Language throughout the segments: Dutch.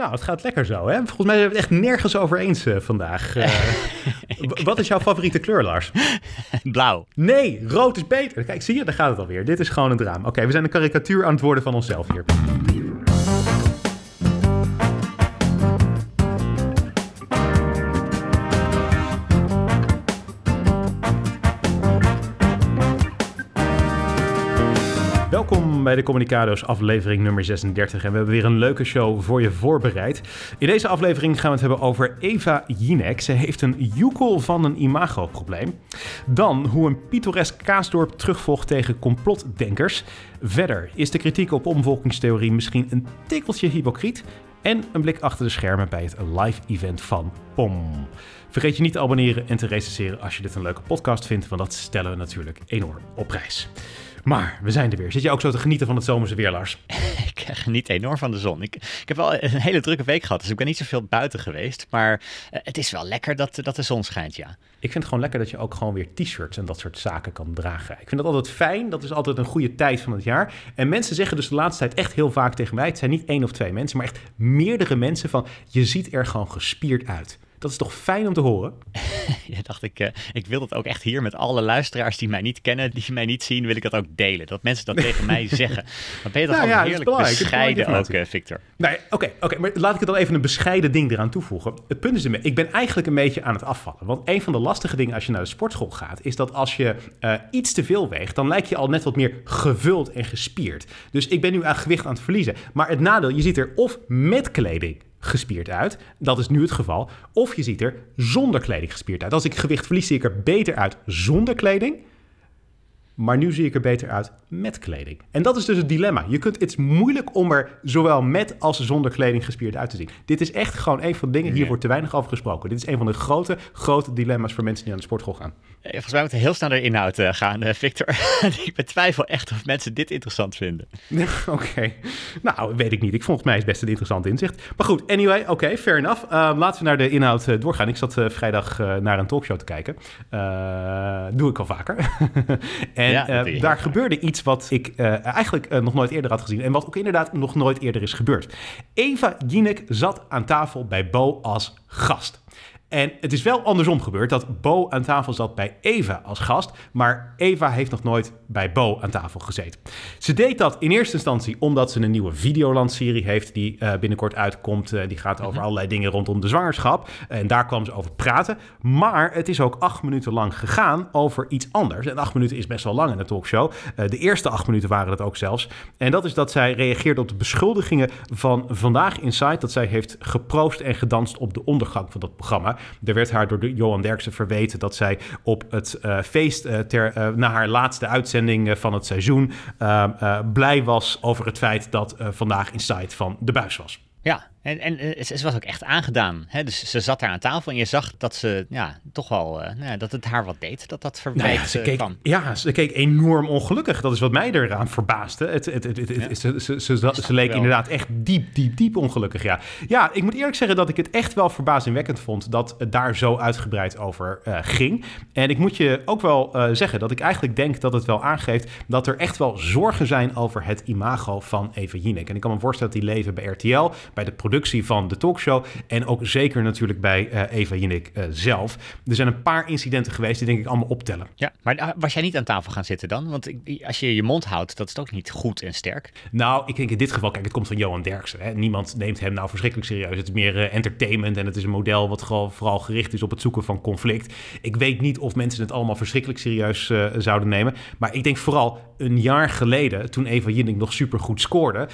Nou, het gaat lekker zo, hè? Volgens mij zijn we het echt nergens over eens uh, vandaag. Uh, wat is jouw favoriete kleur, Lars? Blauw. Nee, rood is beter. Kijk, zie je, daar gaat het alweer. Dit is gewoon een drama. Oké, we zijn een karikatuur aan het worden van onszelf hier. Bij de Communicado's aflevering nummer 36 en we hebben weer een leuke show voor je voorbereid. In deze aflevering gaan we het hebben over Eva Jinek. Ze heeft een joekel van een imagoprobleem. Dan hoe een pittoresk kaasdorp terugvolgt tegen complotdenkers. Verder is de kritiek op omvolkingstheorie misschien een tikkeltje hypocriet. En een blik achter de schermen bij het live event van POM. Vergeet je niet te abonneren en te recenseren als je dit een leuke podcast vindt, want dat stellen we natuurlijk enorm op prijs. Maar we zijn er weer. Zit je ook zo te genieten van het zomerse weer, Lars? ik geniet enorm van de zon. Ik, ik heb wel een hele drukke week gehad, dus ik ben niet zoveel buiten geweest. Maar uh, het is wel lekker dat, dat de zon schijnt, ja. Ik vind het gewoon lekker dat je ook gewoon weer t-shirts en dat soort zaken kan dragen. Ik vind dat altijd fijn. Dat is altijd een goede tijd van het jaar. En mensen zeggen dus de laatste tijd echt heel vaak tegen mij... het zijn niet één of twee mensen, maar echt meerdere mensen van... je ziet er gewoon gespierd uit. Dat is toch fijn om te horen? ja, dacht ik, uh, ik wil dat ook echt hier met alle luisteraars die mij niet kennen, die mij niet zien, wil ik dat ook delen. Dat mensen dat tegen mij zeggen. Dan ben je toch nou, ja, heerlijk bescheiden ook, uh, Victor. Nee, oké, oké, maar laat ik er dan even een bescheiden ding eraan toevoegen. Het punt is ermee, ik ben eigenlijk een beetje aan het afvallen. Want een van de lastige dingen als je naar de sportschool gaat, is dat als je uh, iets te veel weegt, dan lijk je al net wat meer gevuld en gespierd. Dus ik ben nu aan gewicht aan het verliezen. Maar het nadeel, je ziet er of met kleding gespierd uit. Dat is nu het geval. Of je ziet er zonder kleding gespierd uit. Als ik gewicht verlies, zie ik er beter uit zonder kleding. Maar nu zie ik er beter uit met kleding. En dat is dus het dilemma. Je kunt, het is moeilijk om er zowel met als zonder kleding gespierd uit te zien. Dit is echt gewoon een van de dingen, hier wordt te weinig over gesproken. Dit is een van de grote, grote dilemma's voor mensen die aan de sportschool gaan. Eh, volgens mij moeten we heel snel naar inhoud uh, gaan, uh, Victor. ik betwijfel echt of mensen dit interessant vinden. oké. Nou, weet ik niet. Ik vond het mij is best een interessant inzicht. Maar goed, anyway, oké, okay, fair enough. laten we naar de inhoud doorgaan. Ik zat vrijdag naar een talkshow te kijken. doe ik al vaker. en ja, daar gebeurde iets wat ik eigenlijk nog nooit eerder had gezien. En wat ook inderdaad nog nooit eerder is gebeurd. Eva Jinek zat aan tafel bij Bo als gast. En het is wel andersom gebeurd dat Bo aan tafel zat bij Eva als gast, maar Eva heeft nog nooit bij Bo aan tafel gezeten. Ze deed dat in eerste instantie omdat ze een nieuwe Videoland-serie heeft die uh, binnenkort uitkomt. Uh, die gaat over mhm. allerlei dingen rondom de zwangerschap. En daar kwam ze over praten. Maar het is ook acht minuten lang gegaan over iets anders. En acht minuten is best wel lang in een talkshow. Uh, de eerste acht minuten waren het ook zelfs. En dat is dat zij reageert op de beschuldigingen van Vandaag Inside. Dat zij heeft geproost en gedanst op de ondergang van dat programma. Er werd haar door Johan Derksen verweten dat zij op het uh, feest uh, ter, uh, na haar laatste uitzending van het seizoen blij was over het feit dat vandaag in site van de buis was. Ja, en, en eh, ze, was ook echt aangedaan. Hè? Dus ze zat daar aan tafel en je zag dat ze ja, toch wel, uh, nou, dat het haar wat deed. Dat dat verwijt nou ja, ze keek, Ja, ze keek enorm ongelukkig. Dat is wat mij eraan verbaasde. Het, het, het, ja. Ze, ze, ze, ze leek inderdaad echt diep, diep, diep ongelukkig. Ja. ja, ik moet eerlijk zeggen dat ik het echt wel verbazingwekkend vond dat het daar zo uitgebreid over uh, ging. En ik moet je ook wel uh, zeggen dat ik eigenlijk denk dat het wel aangeeft dat er echt wel zorgen zijn over het imago van Eva Jinek. En ik kan me voorstellen dat die leven bij RTL, bij de productie van de talkshow. En ook zeker natuurlijk bij uh, Eva Jinnik uh, zelf. Er zijn een paar incidenten geweest die denk ik allemaal optellen. Ja, maar eh, was jij niet aan tafel gaan zitten dan? Want als je je mond houdt, dat is ook niet goed en sterk. Nou, ik denk in dit geval, kijk, het komt van Johan Derksen. Hè. Niemand neemt hem nou verschrikkelijk serieus. Het is meer uh, entertainment en het is een model wat vooral gericht is op het zoeken van conflict. Ik weet niet of mensen het allemaal verschrikkelijk serieus zouden nemen. Maar ik denk vooral een jaar geleden, toen Eva Jinnik nog supergoed scoorde.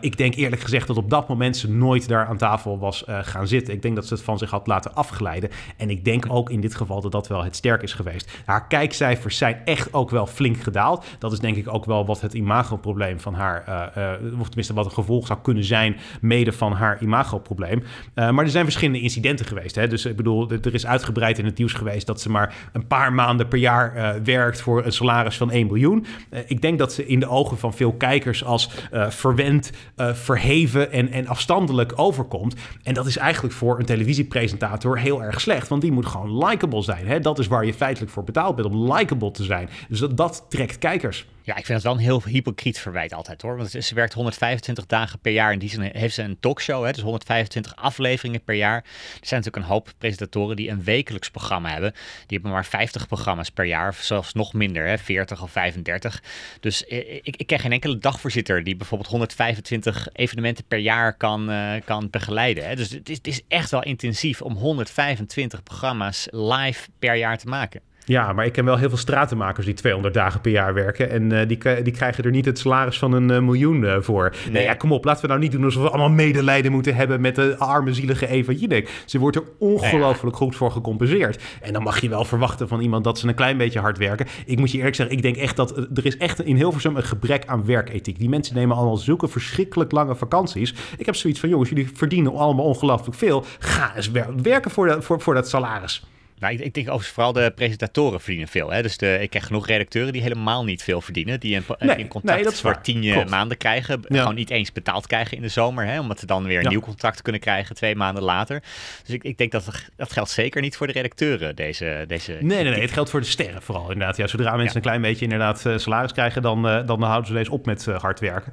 Ik denk eerlijk gezegd dat op dat moment ze nooit daar aan tafel was uh, gaan zitten. Ik denk dat ze het van zich had laten afglijden. En ik denk ook in dit geval dat dat wel het sterk is geweest. Haar kijkcijfers zijn echt ook wel flink gedaald. Dat is denk ik ook wel wat het imagoprobleem van haar, uh, uh, of tenminste wat een gevolg zou kunnen zijn, mede van haar imagoprobleem. maar er zijn verschillende incidenten geweest. Hè? Dus ik bedoel, er is uitgebreid in het nieuws geweest dat ze maar een paar maanden per jaar werkt voor een salaris van 1 miljoen. ik denk dat ze in de ogen van veel kijkers als verwend, verheven en, en afstandelijk overkomt. En dat is eigenlijk voor een televisiepresentator heel erg slecht, want die moet gewoon likable zijn. Hè? Dat is waar je feitelijk voor betaald bent, om likable te zijn. Dus dat, dat trekt kijkers. Ja, ik vind het wel een heel hypocriet verwijt altijd hoor. Want ze werkt 125 dagen per jaar. In die zin heeft ze een talkshow, hè, dus 125 afleveringen per jaar. Er zijn natuurlijk een hoop presentatoren die een wekelijks programma hebben. Die hebben maar 50 programma's per jaar, of zelfs nog minder, hè, 40 of 35. Dus ik, ik ken geen enkele dagvoorzitter die bijvoorbeeld 125 evenementen per jaar kan, uh, kan begeleiden. Hè. Dus het is, het is echt wel intensief om 125 programma's live per jaar te maken. Ja, maar ik ken wel heel veel stratenmakers die 200 dagen per jaar werken. En uh, die, die krijgen er niet het salaris van een uh, miljoen uh, voor. Nee. ja, kom op, laten we nou niet doen alsof we allemaal medelijden moeten hebben met de arme, zielige Eva Jinek. Ze wordt er ongelooflijk goed voor gecompenseerd. En dan mag je wel verwachten van iemand dat ze een klein beetje hard werken. Ik moet je eerlijk zeggen, ik denk echt dat er is echt in Hilversum een gebrek aan werkethiek. Die mensen nemen allemaal zulke verschrikkelijk lange vakanties. Ik heb zoiets van, jongens, jullie verdienen allemaal ongelooflijk veel. Ga eens werken voor, de, voor, voor dat salaris. Nou, ik, ik, denk overigens vooral de presentatoren verdienen veel. Hè? Dus de, ik ken genoeg redacteuren die helemaal niet veel verdienen. Die een, nee, een contract nee, voor tien eh, maanden krijgen. Gewoon niet eens betaald krijgen in de zomer. Hè? Omdat ze dan weer een nieuw contract kunnen krijgen twee maanden later. Dus ik, ik denk dat dat geldt zeker niet voor de redacteuren. Deze, deze nee, nee, nee. Het geldt voor de sterren vooral inderdaad. Ja, zodra mensen een klein beetje inderdaad uh, salaris krijgen, dan, uh, dan houden ze deze op met hard werken.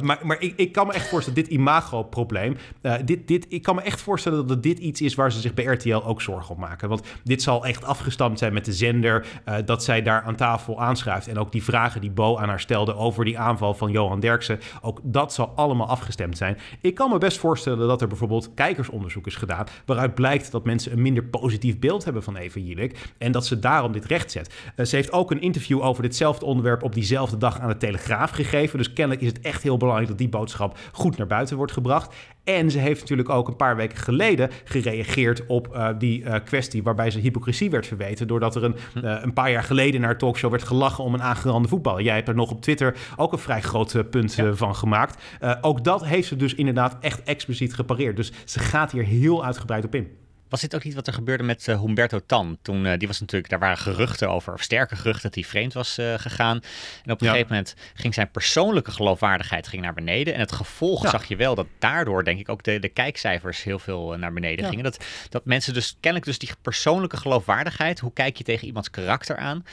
maar maar ik, ik kan me echt voorstellen, dit imago-probleem. dit, dit, ik kan me echt voorstellen dat dit iets is waar ze zich bij RTL ook zorgen om maken. Want dit zal echt afgestamd zijn met de zender. Uh, dat zij daar aan tafel aanschuift. En ook die vragen die Bo aan haar stelde over die aanval van Johan Derksen. Ook dat zal allemaal afgestemd zijn. Ik kan me best voorstellen dat er bijvoorbeeld kijkersonderzoek is gedaan. Waaruit blijkt dat mensen een minder positief beeld hebben van Eva Jinek. En dat ze daarom dit recht zet. Uh, ze heeft ook een interview over ditzelfde onderwerp op diezelfde dag aan de Telegraaf gegeven. Dus kennelijk is het echt heel belangrijk dat die boodschap goed naar buiten wordt gebracht. En ze heeft natuurlijk ook een paar weken geleden gereageerd op uh, die uh, kwestie waarbij ze hypocrisie werd verweten. Doordat er een, uh, een paar jaar geleden naar een talkshow werd gelachen om een aangerande voetballer. Jij hebt er nog op Twitter ook een vrij groot punt ja. van gemaakt. ook dat heeft ze dus inderdaad echt expliciet gepareerd. Dus ze gaat hier heel uitgebreid op in. Was dit ook niet wat er gebeurde met uh, Humberto Tan? Toen, uh, die was natuurlijk, daar waren geruchten over, of sterke geruchten, dat hij vreemd was uh, gegaan. En op een gegeven moment ging zijn persoonlijke geloofwaardigheid ging naar beneden. En het gevolg ja. zag je wel dat daardoor, denk ik, ook de, de kijkcijfers heel veel naar beneden ja. gingen. Dat, dat mensen dus kennelijk dus die persoonlijke geloofwaardigheid, hoe kijk je tegen iemands karakter aan,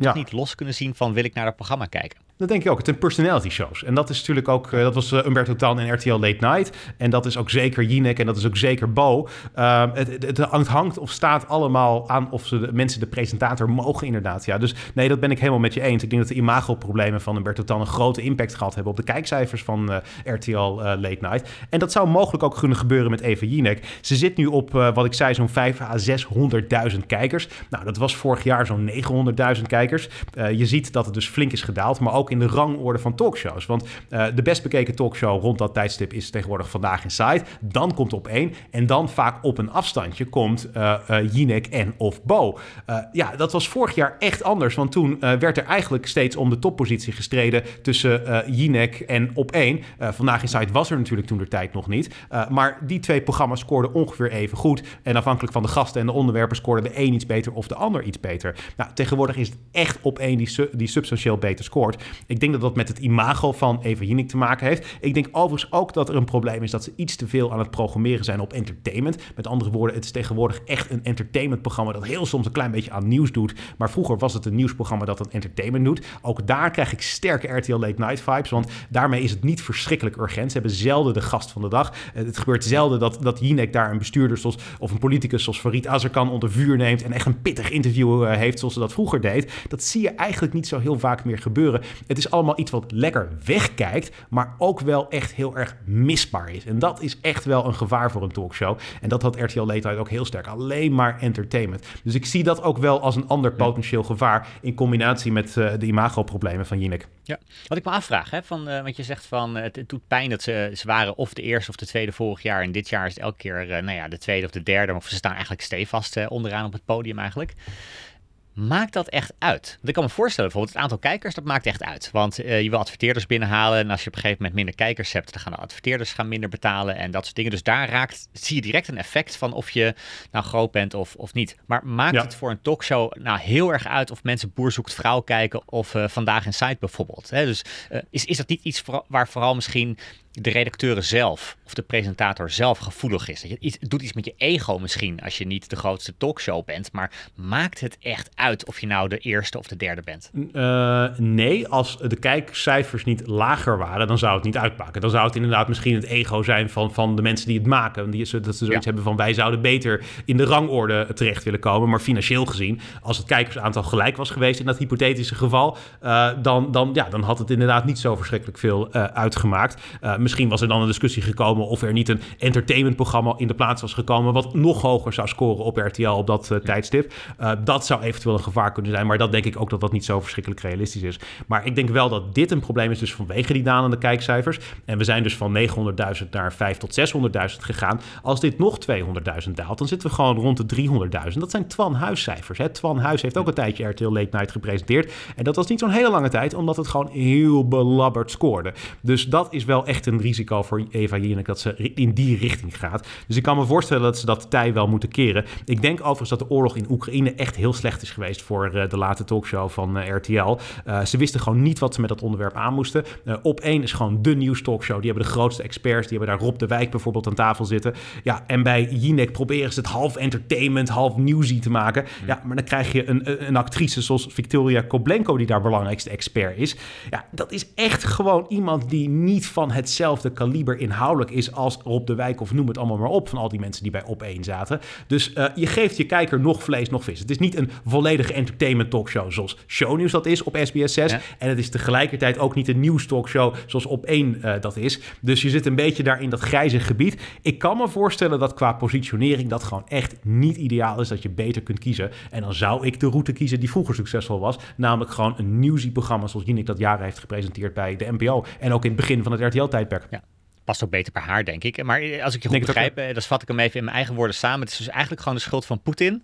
toch niet los kunnen zien van wil ik naar dat programma kijken. Dat denk ik ook. Het zijn personality shows. En dat is natuurlijk ook, uh, dat was uh, Umberto Tan en RTL Late Night. En dat is ook zeker Jinek en dat is ook zeker Bo. Uh, het, het, hangt of staat allemaal aan of ze de, mensen de presentator mogen inderdaad. Ja, dus nee, dat ben ik helemaal met je eens. Ik denk dat de imagoproblemen van Umberto Tan een grote impact gehad hebben op de kijkcijfers van uh, RTL Late Night. En dat zou mogelijk ook kunnen gebeuren met Eva Jinek. Ze zit nu op, wat ik zei, zo'n 5 à 600.000 kijkers. Nou, dat was vorig jaar zo'n 900.000 kijkers. je ziet dat het dus flink is gedaald, maar ook in de rangorde van talkshows. Want uh, de best bekeken talkshow rond dat tijdstip is tegenwoordig Vandaag in Site. Dan komt op één. En dan vaak op een afstandje komt uh, uh, Jinek en of Bo. ja, dat was vorig jaar echt anders. Want toen werd er eigenlijk steeds om de toppositie gestreden tussen Jinek en op één. Vandaag in Site was er natuurlijk toen de tijd nog niet. maar die twee programma's scoorden ongeveer even goed. En afhankelijk van de gasten en de onderwerpen scoorde de een iets beter of de ander iets beter. Nou, tegenwoordig is het echt op één die, die substantieel beter scoort. Ik denk dat dat met het imago van Eva Jinek te maken heeft. Ik denk overigens ook dat er een probleem is dat ze iets te veel aan het programmeren zijn op entertainment. Met andere woorden, het is tegenwoordig echt een entertainmentprogramma dat heel soms een klein beetje aan nieuws doet. Maar vroeger was het een nieuwsprogramma dat het entertainment doet. Ook daar krijg ik sterke RTL Late Night vibes, want daarmee is het niet verschrikkelijk urgent. Ze hebben zelden de gast van de dag. Het gebeurt zelden dat, dat Jinek daar een bestuurder zoals, of een politicus zoals Farid Azarkan onder vuur neemt en echt een pittig interview uh, heeft zoals ze dat vroeger deed. Dat zie je eigenlijk niet zo heel vaak meer gebeuren. Het is allemaal iets wat lekker wegkijkt, maar ook wel echt heel erg misbaar is. En dat is echt wel een gevaar voor een talkshow. En dat had RTL Late Night ook heel sterk. Alleen maar entertainment. Dus ik zie dat ook wel als een ander potentieel gevaar in combinatie met uh, de imagoproblemen van Jinek. Ja, wat ik me afvraag, hè, van, uh, want je zegt van uh, het, doet pijn dat ze, ze waren of de eerste of de tweede vorig jaar. En dit jaar is het elke keer nou ja, de tweede of de derde. Of ze staan eigenlijk stevast onderaan op het podium eigenlijk. Maakt dat echt uit? Want ik kan me voorstellen, bijvoorbeeld het aantal kijkers, dat maakt echt uit. Want uh, je wil adverteerders binnenhalen en als je op een gegeven moment minder kijkers hebt, dan gaan de adverteerders gaan minder betalen en dat soort dingen. Dus daar raakt, zie je direct een effect van of je nou groot bent of, of niet. Maar maakt ja. het voor een talkshow nou heel erg uit of mensen Boer zoekt vrouw kijken of uh, Vandaag in Site bijvoorbeeld? Hè? Dus uh, is, is dat niet iets waar vooral misschien de redacteuren zelf of de presentator zelf gevoelig is. Dat je iets, het doet iets met je ego misschien als je niet de grootste talkshow bent. Maar maakt het echt uit of je nou de eerste of de derde bent? Uh, nee, als de kijkcijfers niet lager waren, dan zou het niet uitpakken. Dan zou het inderdaad misschien het ego zijn van, van de mensen die het maken. Die, dat ze zoiets ja. hebben van wij zouden beter in de rangorde terecht willen komen. Maar financieel gezien, als het kijkersaantal gelijk was geweest in dat hypothetische geval, uh, dan, dan, ja, dan had het inderdaad niet zo verschrikkelijk veel uh, uitgemaakt. Misschien was er dan een discussie gekomen of er niet een entertainmentprogramma in de plaats was gekomen wat nog hoger zou scoren op RTL op dat uh, tijdstip. Uh, dat zou eventueel een gevaar kunnen zijn, maar dat denk ik ook dat dat niet zo verschrikkelijk realistisch is. Maar ik denk wel dat dit een probleem is dus vanwege die dalende kijkcijfers. En we zijn dus van 900.000 naar 5 tot 600.000 gegaan. Als dit nog 200.000 daalt, dan zitten we gewoon rond de 300.000. Dat zijn Twan Huiscijfers. Hè? Twan Huis heeft ook een tijdje RTL Late Night gepresenteerd. En dat was niet zo'n hele lange tijd, omdat het gewoon heel belabberd scoorde. Dus dat is wel echt een risico voor Eva Jinek dat ze in die richting gaat. Dus ik kan me voorstellen dat ze dat tij wel moeten keren. Ik denk overigens dat de oorlog in Oekraïne echt heel slecht is geweest voor uh, de late talkshow van uh, RTL. Uh, ze wisten gewoon niet wat ze met dat onderwerp aan moesten. op één is gewoon de nieuws talkshow. Die hebben de grootste experts. Die hebben daar Rob de Wijk bijvoorbeeld aan tafel zitten. Ja, en bij Jinek proberen ze het half entertainment, half newsy te maken. Ja, maar dan krijg je een, een actrice zoals Victoria Koblenko, die daar belangrijkste expert is. Ja, dat is echt gewoon iemand die niet van hetzelfde kaliber inhoudelijk is als Rob de Wijk of noem het allemaal maar op van al die mensen die bij op één zaten. Dus uh, je geeft je kijker nog vlees, nog vis. Het is niet een volledige entertainment talkshow zoals Shownieuws dat is op SBS 6. Ja. En het is tegelijkertijd ook niet een nieuws talkshow zoals op één uh, dat is. Dus je zit een beetje daar in dat grijze gebied. Ik kan me voorstellen dat qua positionering dat gewoon echt niet ideaal is. Dat je beter kunt kiezen. En dan zou ik de route kiezen die vroeger succesvol was. Namelijk gewoon een newsy-programma zoals Jinek dat jaren heeft gepresenteerd bij de NPO. En ook in het begin van het RTL-tijdperk. Ja past ook beter bij haar, denk ik. Maar als ik je goed begrijp, ook, dan vat ik hem even in mijn eigen woorden samen. Het is dus eigenlijk gewoon de schuld van Poetin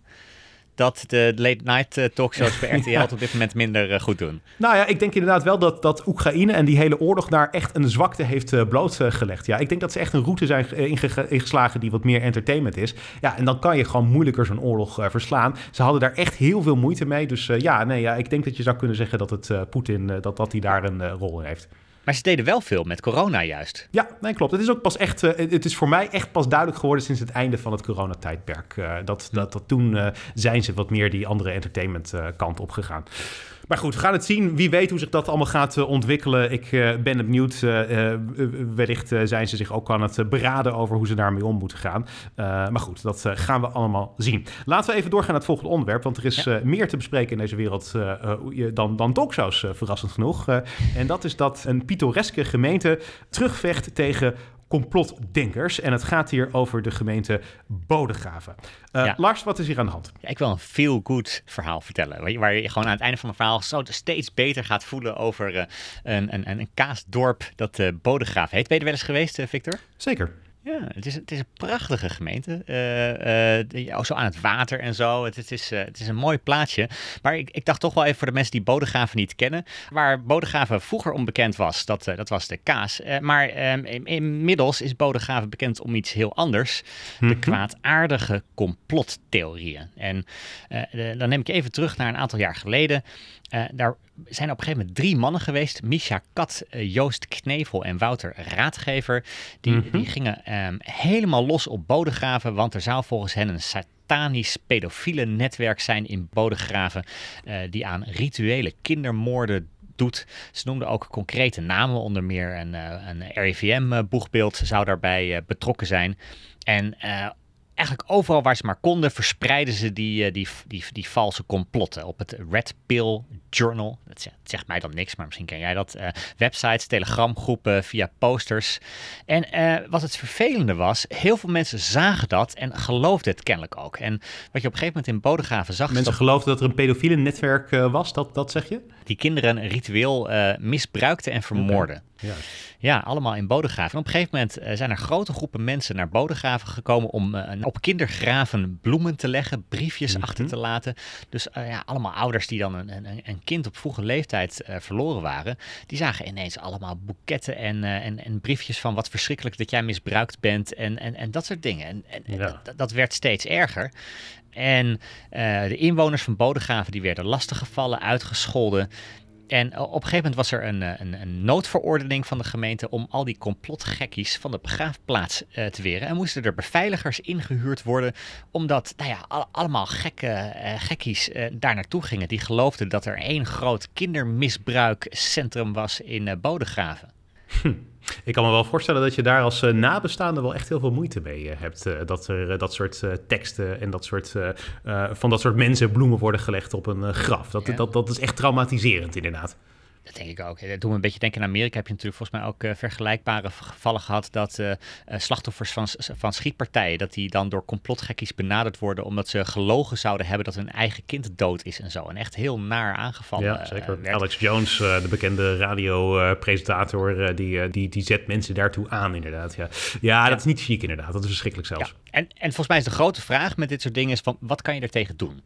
dat de late night talkshows bij RTL het op dit moment minder uh, goed doen. Nou ja, ik denk inderdaad wel dat, dat Oekraïne en die hele oorlog daar echt een zwakte heeft blootgelegd. Ja, ik denk dat ze echt een route zijn inge ingeslagen die wat meer entertainment is. Ja, en dan kan je gewoon moeilijker zo'n oorlog uh, verslaan. Ze hadden daar echt heel veel moeite mee. Dus ja, nee, ja, ik denk dat je zou kunnen zeggen dat het Poetin, dat, dat hij daar een rol in heeft. Maar ze deden wel veel met corona juist. Ja, nee, klopt. Het is ook pas echt, uh, het is voor mij echt pas duidelijk geworden sinds het einde van het coronatijdperk. Uh, dat, dat, dat toen uh, zijn ze wat meer die andere entertainment kant op gegaan. Maar goed, we gaan het zien. Wie weet hoe zich dat allemaal gaat ontwikkelen. Ik ben benieuwd. Wellicht zijn ze zich ook aan het beraden over hoe ze daarmee om moeten gaan. maar goed, dat gaan we allemaal zien. Laten we even doorgaan naar het volgende onderwerp. Want er is ja. meer te bespreken in deze wereld dan, dan talkshows, verrassend genoeg. en dat is dat een pittoreske gemeente terugvecht tegen complotdenkers. En het gaat hier over de gemeente Bodegraven. Uh, ja. Lars, wat is hier aan de hand? Ja, ik wil een feel-good verhaal vertellen. Waar je gewoon aan het einde van het verhaal zo steeds beter gaat voelen over uh, een, een, een kaasdorp dat uh, Bodegraven heet. Ben je er wel eens geweest, Victor? Zeker. Ja, het is, het is een prachtige gemeente. Uh, uh, zo aan het water en zo. Het, het is, uh, het is een mooi plaatsje. Maar ik, ik dacht toch wel even voor de mensen die Bodegraven niet kennen. Waar Bodegraven vroeger onbekend was, dat, dat was de kaas. maar ehm, in, inmiddels is Bodegraven bekend om iets heel anders. De Mhm. kwaadaardige complottheorieën. En de, dan neem ik even terug naar een aantal jaar geleden. Uh, daar zijn op een gegeven moment drie mannen geweest. Misha Kat, uh, Joost Knevel en Wouter Raadgever. Die, Mhm. die gingen um, helemaal los op Bodegraven. Want er zou volgens hen een satanisch pedofiele netwerk zijn in Bodegraven. Uh, die aan rituele kindermoorden doet. Ze noemden ook concrete namen, onder meer een, een RIVM-boegbeeld zou daarbij betrokken zijn. En eigenlijk overal waar ze maar konden, verspreiden ze die, die, die, die valse complotten. Op het Red Pill Journal, dat zegt, zegt, mij dan niks, maar misschien ken jij dat. Uh, websites, telegramgroepen, via posters. En uh, wat het vervelende was, heel veel mensen zagen dat en geloofden het kennelijk ook. En wat je op een gegeven moment in Bodegraven zag... Mensen dat, geloofden dat er een pedofiele netwerk uh, was, dat, dat zeg je? Die kinderen ritueel misbruikten en vermoorden. Okay. Ja. Ja, allemaal in Bodegraven. En op een gegeven moment zijn er grote groepen mensen naar Bodegraven gekomen om op kindergraven bloemen te leggen, briefjes mm -hmm. achter te laten. Dus uh, ja, allemaal ouders die dan een, een, een kind op vroege leeftijd eh, verloren waren, die zagen ineens allemaal boeketten en, en, en, briefjes van wat verschrikkelijk dat jij misbruikt bent en, en, en dat soort dingen. En, en ja. dat werd steeds erger. En de inwoners van Bodegraven die werden lastiggevallen, uitgescholden. En op een gegeven moment was er een, een, een, noodverordening van de gemeente om al die complotgekkies van de begraafplaats uh, te weren. En moesten er beveiligers ingehuurd worden, omdat nou ja, allemaal gekke uh, gekkies daar naartoe gingen. Die geloofden dat er één groot kindermisbruikcentrum was in Bodegraven. Hm. Ik kan me wel voorstellen dat je daar als uh, nabestaande wel echt heel veel moeite mee uh, hebt. Uh, dat er dat soort teksten en dat soort, van dat soort mensen bloemen worden gelegd op een graf. Dat, ja. dat, dat is echt traumatiserend inderdaad. Dat denk ik ook. Dat doet me een beetje denken in Amerika. Heb je natuurlijk volgens mij ook uh, vergelijkbare gevallen gehad dat uh, slachtoffers van, van schietpartijen, dat die dan door complotgekkies benaderd worden omdat ze gelogen zouden hebben dat hun eigen kind dood is en zo. En echt heel naar aangevallen. Ja, zeker. Alex Jones, de bekende radiopresentator, die, die, die zet mensen daartoe aan inderdaad. Ja, ja, dat is niet chic inderdaad. Dat is verschrikkelijk zelfs. Ja. En, en volgens mij is de grote vraag met dit soort dingen is van wat kan je er tegen doen?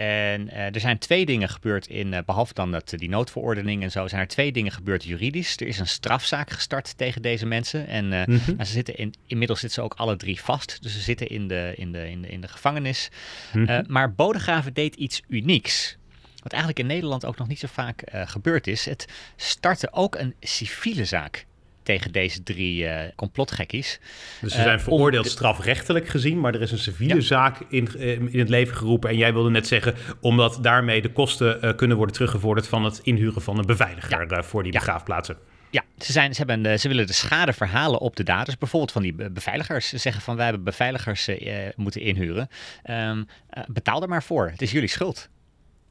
En uh, er zijn twee dingen gebeurd in, uh, behalve dan dat, die noodverordening en zo, zijn er twee dingen gebeurd juridisch. Er is een strafzaak gestart tegen deze mensen. En uh, mm -hmm. nou, ze zitten in, inmiddels zitten ze ook alle drie vast. Dus ze zitten in de, in de, in de, in de gevangenis. Mm -hmm. maar Bodegraven deed iets unieks. Wat eigenlijk in Nederland ook nog niet zo vaak gebeurd is. Het startte ook een civiele zaak tegen deze drie uh, complotgekkies. Dus ze zijn uh, veroordeeld strafrechtelijk gezien, maar er is een civiele ja. zaak in, in het leven geroepen. En jij wilde net zeggen, omdat daarmee de kosten uh, kunnen worden teruggevorderd van het inhuren van een beveiliger ja. voor die begraafplaatsen. Ja, ze, zijn, ze, hebben ze willen de schade verhalen op de daders. Bijvoorbeeld van die beveiligers. Ze zeggen van wij hebben beveiligers moeten inhuren. Um, betaal er maar voor. Het is jullie schuld.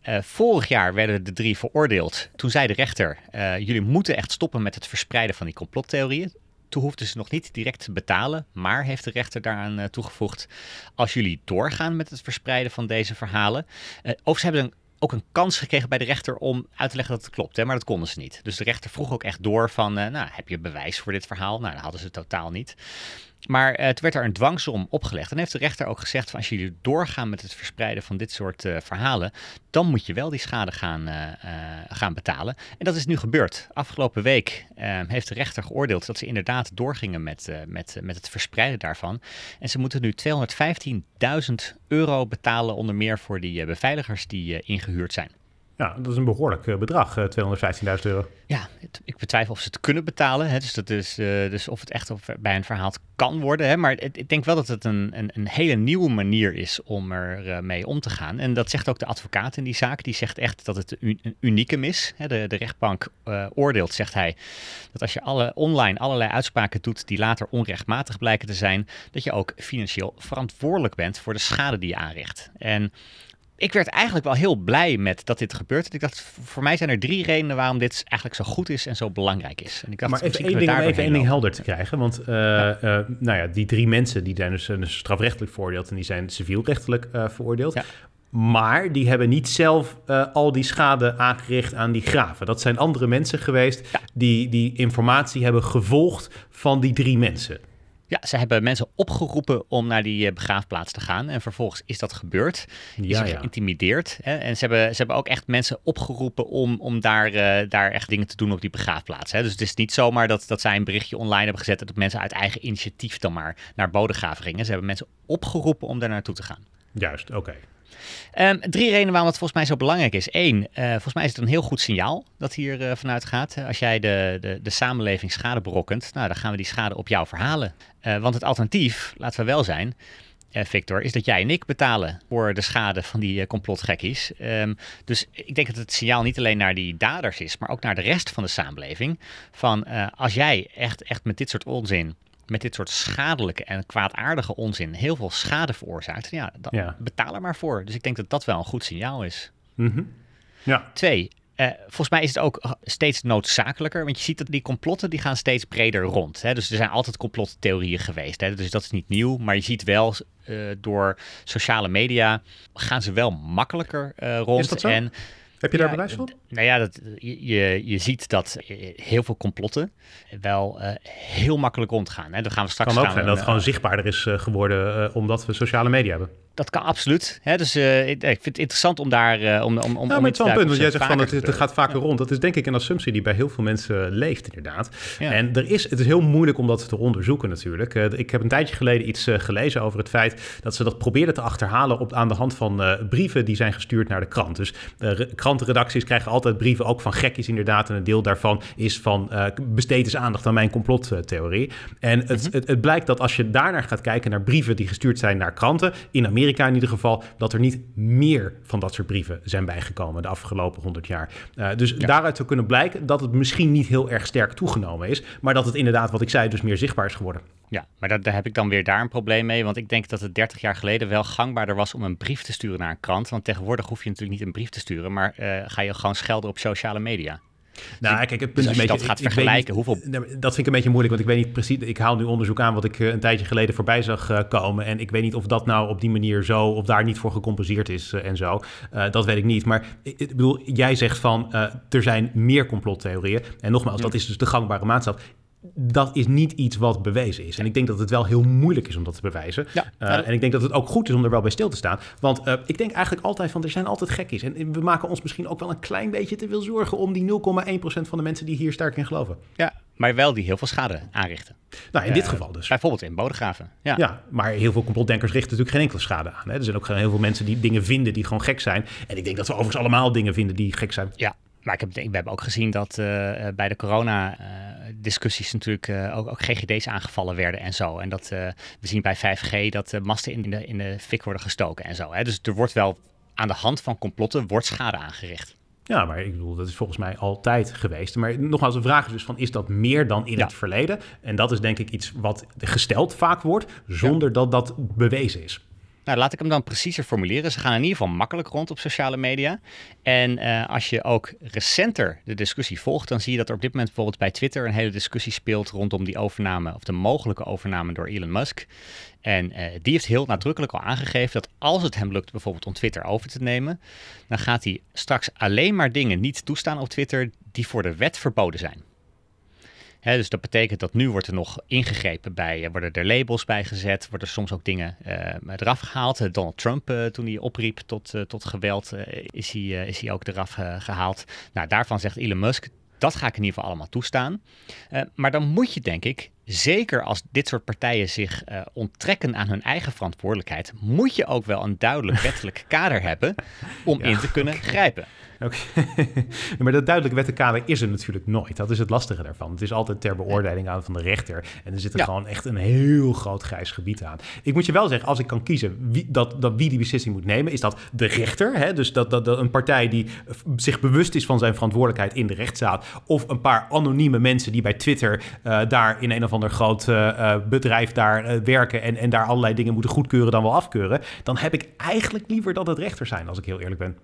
Uh, vorig jaar werden de drie veroordeeld. Toen zei de rechter: uh, jullie moeten echt stoppen met het verspreiden van die complottheorieën. Toen hoefden ze nog niet direct te betalen, maar heeft de rechter daaraan uh, toegevoegd: als jullie doorgaan met het verspreiden van deze verhalen. of ze hebben een, ook een kans gekregen bij de rechter om uit te leggen dat het klopt, hè, maar dat konden ze niet. Dus de rechter vroeg ook echt door van: nou, heb je bewijs voor dit verhaal? Nou, dat hadden ze totaal niet. Maar uh, werd er een dwangsom opgelegd. En heeft de rechter ook gezegd: van als jullie doorgaan met het verspreiden van dit soort uh, verhalen, dan moet je wel die schade gaan, uh, gaan betalen. En dat is nu gebeurd. Afgelopen week heeft de rechter geoordeeld dat ze inderdaad doorgingen met, met, met het verspreiden daarvan. En ze moeten nu 215.000 euro betalen, onder meer voor die beveiligers die ingehuurd zijn. Ja, dat is een behoorlijk uh, bedrag, uh, 215.000 euro. Ja, ik betwijfel of ze het kunnen betalen. Hè, dus, dat is, uh, dus of het echt of bij een verhaal kan worden. Hè, maar ik denk wel dat het een, een, een hele nieuwe manier is om er mee om te gaan. En dat zegt ook de advocaat in die zaak. Die zegt echt dat het een, een unicum is. Hè, de, de rechtbank oordeelt, zegt hij, dat als je alle, online allerlei uitspraken doet die later onrechtmatig blijken te zijn, dat je ook financieel verantwoordelijk bent voor de schade die je aanricht. En ik werd eigenlijk wel heel blij met dat dit gebeurt. Ik dacht, voor mij zijn er drie redenen waarom dit eigenlijk zo goed is en zo belangrijk is. En ik dacht, maar even één ding, even één ding helder te krijgen. Want uh, ja. uh, nou ja, die drie mensen die zijn dus, dus strafrechtelijk veroordeeld en die zijn civielrechtelijk uh, veroordeeld. Ja. Maar die hebben niet zelf uh, al die schade aangericht aan die graven. Dat zijn andere mensen geweest ja. die die informatie hebben gevolgd van die drie mensen. Ja, ze hebben mensen opgeroepen om naar die uh, begraafplaats te gaan. En vervolgens is dat gebeurd. Die ja, is geïntimideerd. Hè? En ze hebben, ze hebben ook echt mensen opgeroepen om, om daar, uh, daar echt dingen te doen op die begraafplaats. Hè? Dus het is niet zomaar dat, dat zij een berichtje online hebben gezet... dat mensen uit eigen initiatief dan maar naar Bodegraven gingen. Ze hebben mensen opgeroepen om daar naartoe te gaan. Juist, oké. Um, drie redenen waarom het volgens mij zo belangrijk is. Eén, uh, volgens mij is het een heel goed signaal dat hier uh, vanuit gaat. Als jij de, de, de samenleving schade berokkent, nou, dan gaan we die schade op jou verhalen. Uh, want het alternatief, laten we wel zijn, Victor, is dat jij en ik betalen voor de schade van die complotgekkies. Um, dus ik denk dat het signaal niet alleen naar die daders is, maar ook naar de rest van de samenleving. Van als jij echt, echt met dit soort onzin met dit soort schadelijke en kwaadaardige onzin heel veel schade veroorzaakt, ja, dan ja. betaal er maar voor. Dus ik denk dat dat wel een goed signaal is. Mm -hmm. Ja. Twee, uh, volgens mij is het ook steeds noodzakelijker, want je ziet dat die complotten die gaan steeds breder rond. Hè? Dus er zijn altijd complottheorieën geweest, hè? dus dat is niet nieuw. Maar je ziet wel uh, door sociale media gaan ze wel makkelijker uh, rond. Is dat zo? En heb je ja, daar bewijs van? Nou ja, dat, je, je ziet dat heel veel complotten wel uh, heel makkelijk rondgaan. Hè. Dan gaan we straks kan ook gaan zijn dat het gewoon zichtbaarder is uh, geworden uh, omdat we sociale media hebben. Dat kan absoluut. Hè? Dus ik, ik, vind het interessant om daar om, om, om, nou, maar het is wel een punt, want jij zegt van het, het gaat vaker ja. rond. Dat is denk ik een assumptie die bij heel veel mensen leeft inderdaad. Ja. En er is, het is heel moeilijk om dat te onderzoeken natuurlijk. ik heb een tijdje geleden iets gelezen over het feit dat ze dat probeerden te achterhalen op, aan de hand van brieven die zijn gestuurd naar de krant. Dus krant krantenredacties krijgen altijd brieven, ook van gekkies inderdaad. En een deel daarvan is van besteed eens aandacht aan mijn complottheorie. En het, mhm. het, het, blijkt dat als je daarnaar gaat kijken naar brieven die gestuurd zijn naar kranten, in Amerika in ieder geval, dat er niet meer van dat soort brieven zijn bijgekomen de afgelopen honderd jaar. Uh, dus daaruit zou kunnen blijken dat het misschien niet heel erg sterk toegenomen is, maar dat het inderdaad, wat ik zei, dus meer zichtbaar is geworden. Ja, maar daar, daar, heb ik dan weer daar een probleem mee. Want ik denk dat het 30 jaar geleden wel gangbaarder was om een brief te sturen naar een krant. Want tegenwoordig hoef je natuurlijk niet een brief te sturen, maar uh, ga je gewoon schelden op sociale media. Nou, kijk, het punt dus als je dat gaat vergelijken, hoeveel... Dat vind ik een beetje moeilijk, want ik weet niet precies... Ik haal nu onderzoek aan wat ik eh, een tijdje geleden voorbij zag uh, komen. En ik weet niet of dat nou op die manier zo... of daar niet voor gecompenseerd is uh, en zo. dat weet ik niet. Maar ik, ik bedoel, jij zegt van... er zijn meer complottheorieën. En nogmaals, dat is dus de gangbare maatstaf dat is niet iets wat bewezen is. En ik denk dat het wel heel moeilijk is om dat te bewijzen. Ja, uh, en ik denk dat het ook goed is om er wel bij stil te staan. Want uh, ik denk eigenlijk altijd van, er zijn altijd gekkies. En we maken ons misschien ook wel een klein beetje te veel zorgen... om die 0,1% van de mensen die hier sterk in geloven. Ja, maar wel die heel veel schade aanrichten. Nou, in dit eh, geval dus. Bijvoorbeeld in Bodegraven. Ja. ja, maar heel veel complotdenkers richten natuurlijk geen enkele schade aan. Hè? Er zijn ook heel veel mensen die dingen vinden die gewoon gek zijn. En ik denk dat we overigens allemaal dingen vinden die gek zijn. Ja, maar ik heb, we hebben ook gezien dat uh, bij de corona-discussies natuurlijk uh, ook, ook, GGD's aangevallen werden en zo. En dat uh, we zien bij 5G dat masten in de, in de fik worden gestoken en zo. Hè. Dus er wordt wel aan de hand van complotten wordt schade aangericht. Ja, maar ik bedoel, dat is volgens mij altijd geweest. Maar nogmaals, de vraag is dus van, is dat meer dan in het verleden? En dat is denk ik iets wat gesteld vaak wordt, zonder dat dat bewezen is. Nou, laat ik hem dan preciezer formuleren. Ze gaan in ieder geval makkelijk rond op sociale media. En uh, als je ook recenter de discussie volgt, dan zie je dat er op dit moment bijvoorbeeld bij Twitter een hele discussie speelt rondom die overname, of de mogelijke overname door Elon Musk. En uh, die heeft heel nadrukkelijk al aangegeven dat als het hem lukt bijvoorbeeld om Twitter over te nemen, dan gaat hij straks alleen maar dingen niet toestaan op Twitter die voor de wet verboden zijn dus dat betekent dat nu wordt er nog ingegrepen bij, uh, worden er labels bij gezet, worden er soms ook dingen uh, eraf gehaald. Uh, Donald Trump, toen hij opriep tot, tot geweld, is, hij, is hij ook eraf gehaald. Nou, daarvan zegt Elon Musk, dat ga ik in ieder geval allemaal toestaan. maar dan moet je, denk ik, zeker als dit soort partijen zich onttrekken aan hun eigen verantwoordelijkheid, moet je ook wel een duidelijk wettelijk kader hebben om in te kunnen grijpen. maar dat duidelijke wettenkader is er natuurlijk nooit. Dat is het lastige daarvan. Het is altijd ter beoordeling aan van de rechter. En er zit er gewoon echt een heel groot grijs gebied aan. Ik moet je wel zeggen, als ik kan kiezen wie, dat, dat wie die beslissing moet nemen, is dat de rechter. Hè? Dus dat, dat, dat een partij die zich bewust is van zijn verantwoordelijkheid in de rechtszaal. Of een paar anonieme mensen die bij Twitter uh, daar in een of ander groot uh, bedrijf daar uh, werken en, en daar allerlei dingen moeten goedkeuren dan wel afkeuren. Dan heb ik eigenlijk liever dat het rechter zijn, als ik heel eerlijk ben.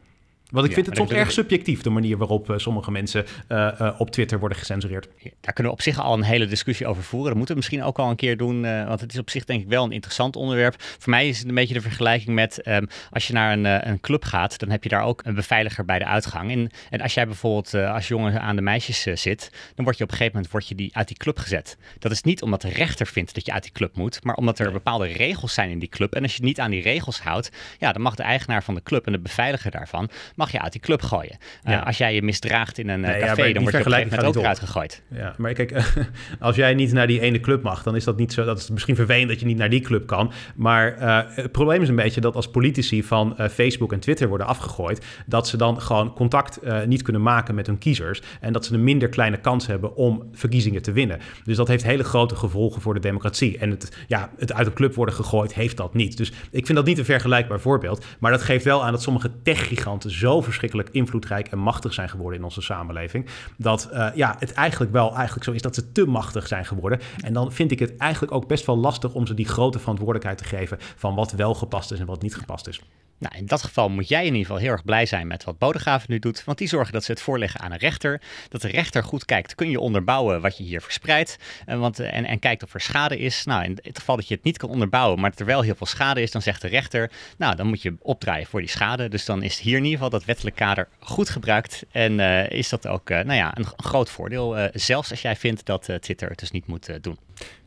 Want ik vind het soms erg subjectief, de manier waarop uh, sommige mensen uh, uh, op Twitter worden gecensureerd. Daar kunnen we op zich al een hele discussie over voeren. Dat moeten we misschien ook al een keer doen, want het is op zich denk ik wel een interessant onderwerp. Voor mij is het een beetje de vergelijking met um, als je naar een, een, club gaat, dan heb je daar ook een beveiliger bij de uitgang. En, en als jij bijvoorbeeld als jongen aan de meisjes zit, dan word je op een gegeven moment word je die, uit die club gezet. Dat is niet omdat de rechter vindt dat je uit die club moet, maar omdat er bepaalde regels zijn in die club. En als je niet aan die regels houdt, ja, dan mag de eigenaar van de club en de beveiliger daarvan mag je uit die club gooien. Uh, als jij je misdraagt in een uh, café, dan word je op een gegeven moment ook eruit gegooid. Ja, maar kijk, als jij niet naar die ene club mag, dan is dat niet zo. Dat is misschien vervelend dat je niet naar die club kan. Maar uh, het probleem is een beetje dat als politici van Facebook en Twitter worden afgegooid, dat ze dan gewoon contact niet kunnen maken met hun kiezers. En dat ze een minder kleine kans hebben om verkiezingen te winnen. Dus dat heeft hele grote gevolgen voor de democratie. En het, ja, het uit een club worden gegooid heeft dat niet. Dus ik vind dat niet een vergelijkbaar voorbeeld. Maar dat geeft wel aan dat sommige tech-giganten zo verschillend invloedrijk en machtig zijn geworden in onze samenleving. Dat uh, ja, het eigenlijk wel eigenlijk zo is dat ze te machtig zijn geworden. En dan vind ik het eigenlijk ook best wel lastig om ze die grote verantwoordelijkheid te geven van wat wel gepast is en wat niet gepast is. Nou, in dat geval moet jij in ieder geval heel erg blij zijn met wat Bodegraven nu doet. Want die zorgen dat ze het voorleggen aan een rechter. Dat de rechter goed kijkt, kun je onderbouwen wat je hier verspreidt. En, want, en, en kijkt of er schade is. Nou, in het geval dat je het niet kan onderbouwen, maar er wel heel veel schade is, dan zegt de rechter, nou, dan moet je opdraaien voor die schade. Dus dan is hier in ieder geval dat wettelijk kader goed gebruikt. En uh, is dat ook, nou ja, een, groot voordeel. Zelfs als jij vindt dat Twitter het dus niet moet doen.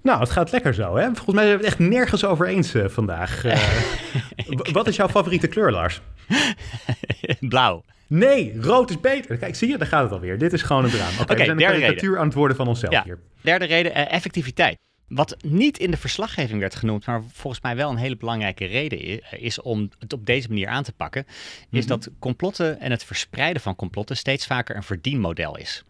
Nou, het gaat lekker zo, hè? Volgens mij zijn we het echt nergens over eens uh, vandaag. Uh, wat is jouw favoriete kleur, Lars? Blauw. Nee, rood is beter. Kijk, zie je, daar gaat het alweer. Dit is gewoon een drama. Oké, okay, we zijn de karikatuur aan het worden van onszelf ja. hier. Derde reden, uh, effectiviteit. Wat niet in de verslaggeving werd genoemd, maar volgens mij wel een hele belangrijke reden is, om het op deze manier aan te pakken, is Mhm. dat complotten en het verspreiden van complotten steeds vaker een verdienmodel is.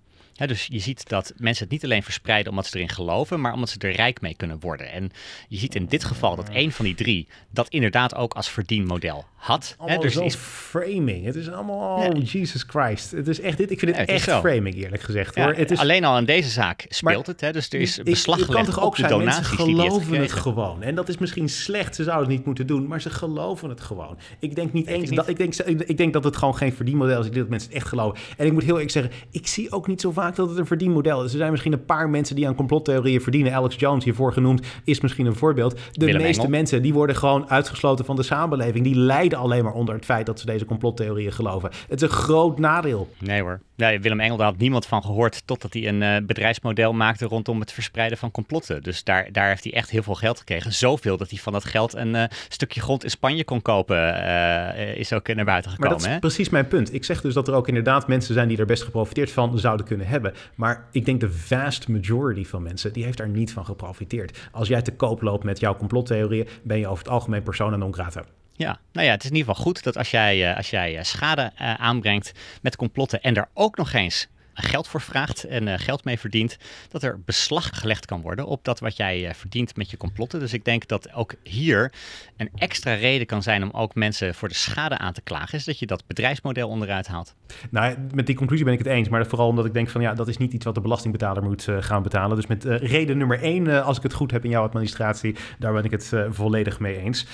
Dus je ziet dat mensen het niet alleen verspreiden omdat ze erin geloven, maar omdat ze er rijk mee kunnen worden. En je ziet in dit geval dat één van die drie dat inderdaad ook als verdienmodel had. Hè, Allemaal dus is framing. Het is allemaal, Nee. oh, Jesus Christ. Het is echt dit. Ik vind het, het echt framing, eerlijk gezegd. ja, hoor. Het is, alleen al in deze zaak speelt Maar het. Hè, dus er is beslag het gelegd toch ook op de zijn, donaties mensen die geloven het gekregen. gewoon. En dat is misschien slecht, ze zouden het niet moeten doen, maar ze geloven het gewoon. Ik denk niet eens ik niet. dat ik denk, ik denk dat het gewoon geen verdienmodel is. Ik denk dat mensen het echt geloven. En ik moet heel eerlijk zeggen, ik zie ook niet zo vaak dat het een verdienmodel is. Er zijn misschien een paar mensen die aan complottheorieën verdienen. Alex Jones, hiervoor genoemd, is misschien een voorbeeld. De Willem meeste Engel. mensen die worden gewoon uitgesloten van de samenleving. Die lijden alleen maar onder het feit dat ze deze complottheorieën geloven. Het is een groot nadeel. Nee hoor. Nee, Willem Engel, daar had niemand van gehoord totdat hij een eh, bedrijfsmodel maakte rondom het verspreiden van complotten. Dus daar, daar heeft hij echt heel veel geld gekregen. Zoveel dat hij van dat geld een eh, stukje grond in Spanje kon kopen, eh, is ook naar buiten Maar gekomen. dat is hè? precies mijn punt. Ik zeg dus dat er ook inderdaad mensen zijn die er best geprofiteerd van zouden kunnen hebben. Maar ik denk de vast majority van mensen, die heeft daar niet van geprofiteerd. Als jij te koop loopt met jouw complottheorieën, ben je over het algemeen persona non grata. Ja, nou ja, het is in ieder geval goed dat als jij, eh, als jij eh, schade eh, aanbrengt met complotten en daar ook nog eens geld voor vraagt en eh, geld mee verdient, dat er beslag gelegd kan worden op dat wat jij eh, verdient met je complotten. Dus ik denk dat ook hier een extra reden kan zijn om ook mensen voor de schade aan te klagen, is dat je dat bedrijfsmodel onderuit haalt. Nou, met die conclusie ben ik het eens. Maar vooral omdat ik denk van ja, dat is niet iets wat de belastingbetaler moet eh, gaan betalen. Dus met reden nummer één, als ik het goed heb in jouw administratie, daar ben ik het volledig mee eens.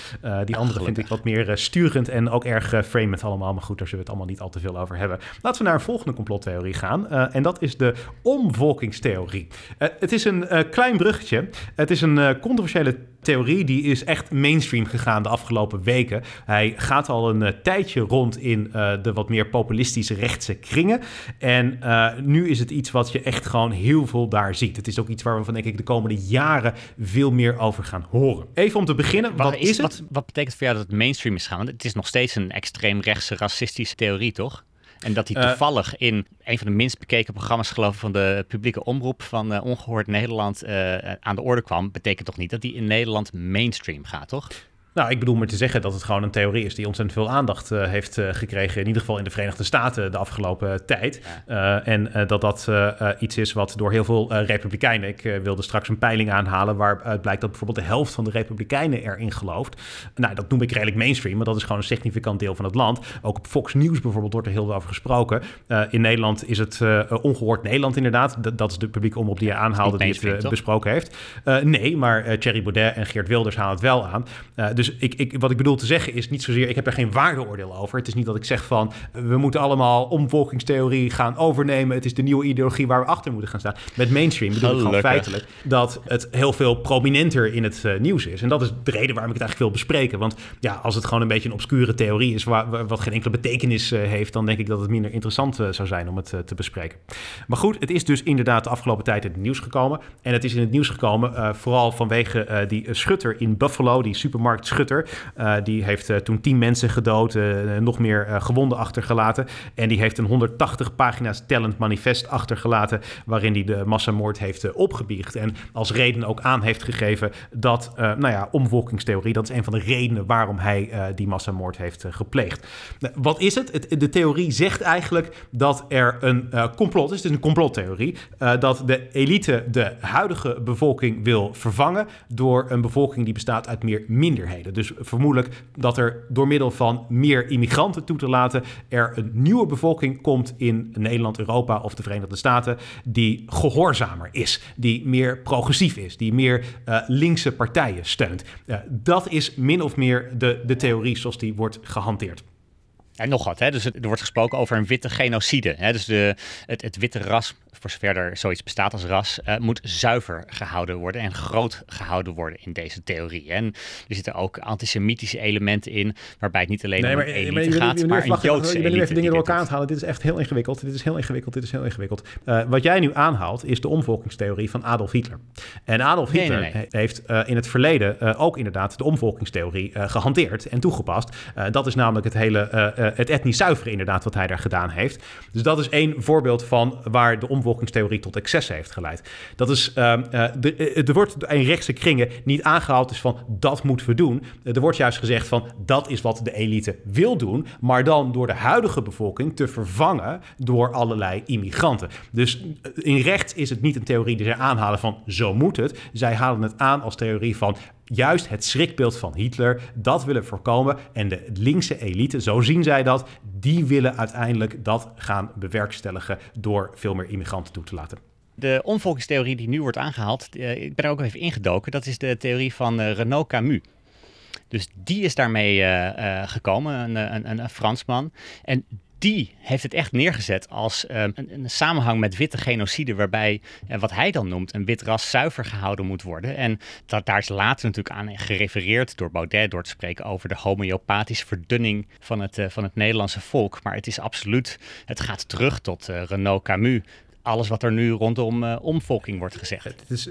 Die andere vind ik wat meer sturend en ook erg framend allemaal. Maar goed, daar zullen we het allemaal niet al te veel over hebben. Laten we naar een volgende complottheorie gaan. Eh, en dat is de omvolkingstheorie. Eh, het is een eh, klein bruggetje. Het is een controversiële theorie die is echt mainstream gegaan de afgelopen weken. Hij gaat al een tijdje rond in de wat meer populistische rechtse kringen. En nu is het iets wat je echt gewoon heel veel daar ziet. Het is ook iets waar we van denk ik de komende jaren veel meer over gaan horen. Even om te beginnen, wat, is, het? Wat, wat betekent voor jou dat het mainstream is gaan? Want het is nog steeds een extreem rechtse racistische theorie, toch? En dat hij Eh, toevallig in een van de minst bekeken programma's, geloof ik, van de publieke omroep van eh, Ongehoord Nederland eh, aan de orde kwam, betekent toch niet dat hij in Nederland mainstream gaat, toch? Nou, ik bedoel maar te zeggen dat het gewoon een theorie is die ontzettend veel aandacht uh, heeft uh, gekregen. In ieder geval in de Verenigde Staten de afgelopen tijd. Ja. Uh, en dat dat iets is wat door heel veel Republikeinen. Ik wilde straks een peiling aanhalen waaruit blijkt dat bijvoorbeeld de helft van de Republikeinen erin gelooft. Nou, dat noem ik redelijk mainstream, maar dat is gewoon een significant deel van het land. Ook op Fox News bijvoorbeeld wordt er heel veel over gesproken. in Nederland is het ongehoord Nederland inderdaad. D dat is de publieke omroep die je aanhaalde, die het besproken heeft. nee, maar Thierry Baudet en Geert Wilders halen het wel aan. dus dus ik, ik, wat ik bedoel te zeggen is niet zozeer, ik heb er geen waardeoordeel over. Het is niet dat ik zeg van, we moeten allemaal omvolkingstheorie gaan overnemen. Het is de nieuwe ideologie waar we achter moeten gaan staan. Met mainstream bedoel ik gewoon feitelijk dat het heel veel prominenter in het uh, nieuws is. En dat is de reden waarom ik het eigenlijk wil bespreken. Want ja, als het gewoon een beetje een obscure theorie is, waar, waar, wat geen enkele betekenis uh, heeft, dan denk ik dat het minder interessant uh, zou zijn om het te bespreken. Maar goed, het is dus inderdaad de afgelopen tijd in het nieuws gekomen. En het is in het nieuws gekomen vooral vanwege die schutter in Buffalo, die supermarkt Uh, die heeft uh, toen tien mensen gedood, uh, nog meer gewonden achtergelaten. En die heeft een 180 pagina's tellend manifest achtergelaten. waarin hij de massamoord heeft opgebiecht. En als reden ook aan heeft gegeven dat, nou ja, omvolkingstheorie. dat is een van de redenen waarom hij die massamoord heeft gepleegd. wat is het? het? De theorie zegt eigenlijk dat er een complot is. Het is een complottheorie. dat de elite de huidige bevolking wil vervangen. door een bevolking die bestaat uit meer minderheden. Dus vermoedelijk dat er door middel van meer immigranten toe te laten er een nieuwe bevolking komt in Nederland, Europa of de Verenigde Staten die gehoorzamer is, die meer progressief is, die meer uh, linkse partijen steunt. Uh, dat is min of meer de, de theorie zoals die wordt gehanteerd. En nog wat, hè? dus er wordt gesproken over een witte genocide. Hè? Dus de, het, het witte ras, voor zover er zoiets bestaat als ras, uh, moet zuiver gehouden worden en groot gehouden worden in deze theorie. En er zitten ook antisemitische elementen in, waarbij het niet alleen nee, om maar, een elite maar, gaat, je, maar een wachten, Joodse Je bent nu even dingen door elkaar aan het halen. Dit is echt heel ingewikkeld. Dit is heel ingewikkeld. Dit is heel ingewikkeld. Uh, wat jij nu aanhaalt is de omvolkingstheorie van Adolf Hitler. En Adolf Hitler nee, nee. heeft uh, in het verleden ook inderdaad de omvolkingstheorie gehanteerd en toegepast. dat is namelijk het hele het etnisch zuiveren inderdaad wat hij daar gedaan heeft. Dus dat is één voorbeeld van waar de omvolkingstheorie tot excessen heeft geleid. Dat is, ehm, er wordt in rechtse kringen niet aangehaald is van dat moeten we doen. er wordt juist gezegd van dat is wat de elite wil doen, maar dan door de huidige bevolking te vervangen door allerlei immigranten. Dus in rechts is het niet een theorie die zij aanhalen van zo moet het. Zij halen het aan als theorie van juist het schrikbeeld van Hitler, dat willen voorkomen. En de linkse elite, zo zien zij dat, die willen uiteindelijk dat gaan bewerkstelligen door veel meer immigranten toe te laten. De omvolkingstheorie die nu wordt aangehaald, eh, ik ben er ook even ingedoken, dat is de theorie van uh, Renaud Camus. Dus die is daarmee uh, gekomen, een, een, een, Fransman. En die heeft het echt neergezet als um, een, een, samenhang met witte genocide, waarbij uh, wat hij dan noemt een wit ras zuiver gehouden moet worden. En dat, daar is later natuurlijk aan gerefereerd door Baudet door te spreken over de homeopathische verdunning van het, uh, van het Nederlandse volk. Maar het is absoluut, het gaat terug tot uh, Renaud Camus, alles wat er nu rondom uh, omvolking wordt gezegd. Het is,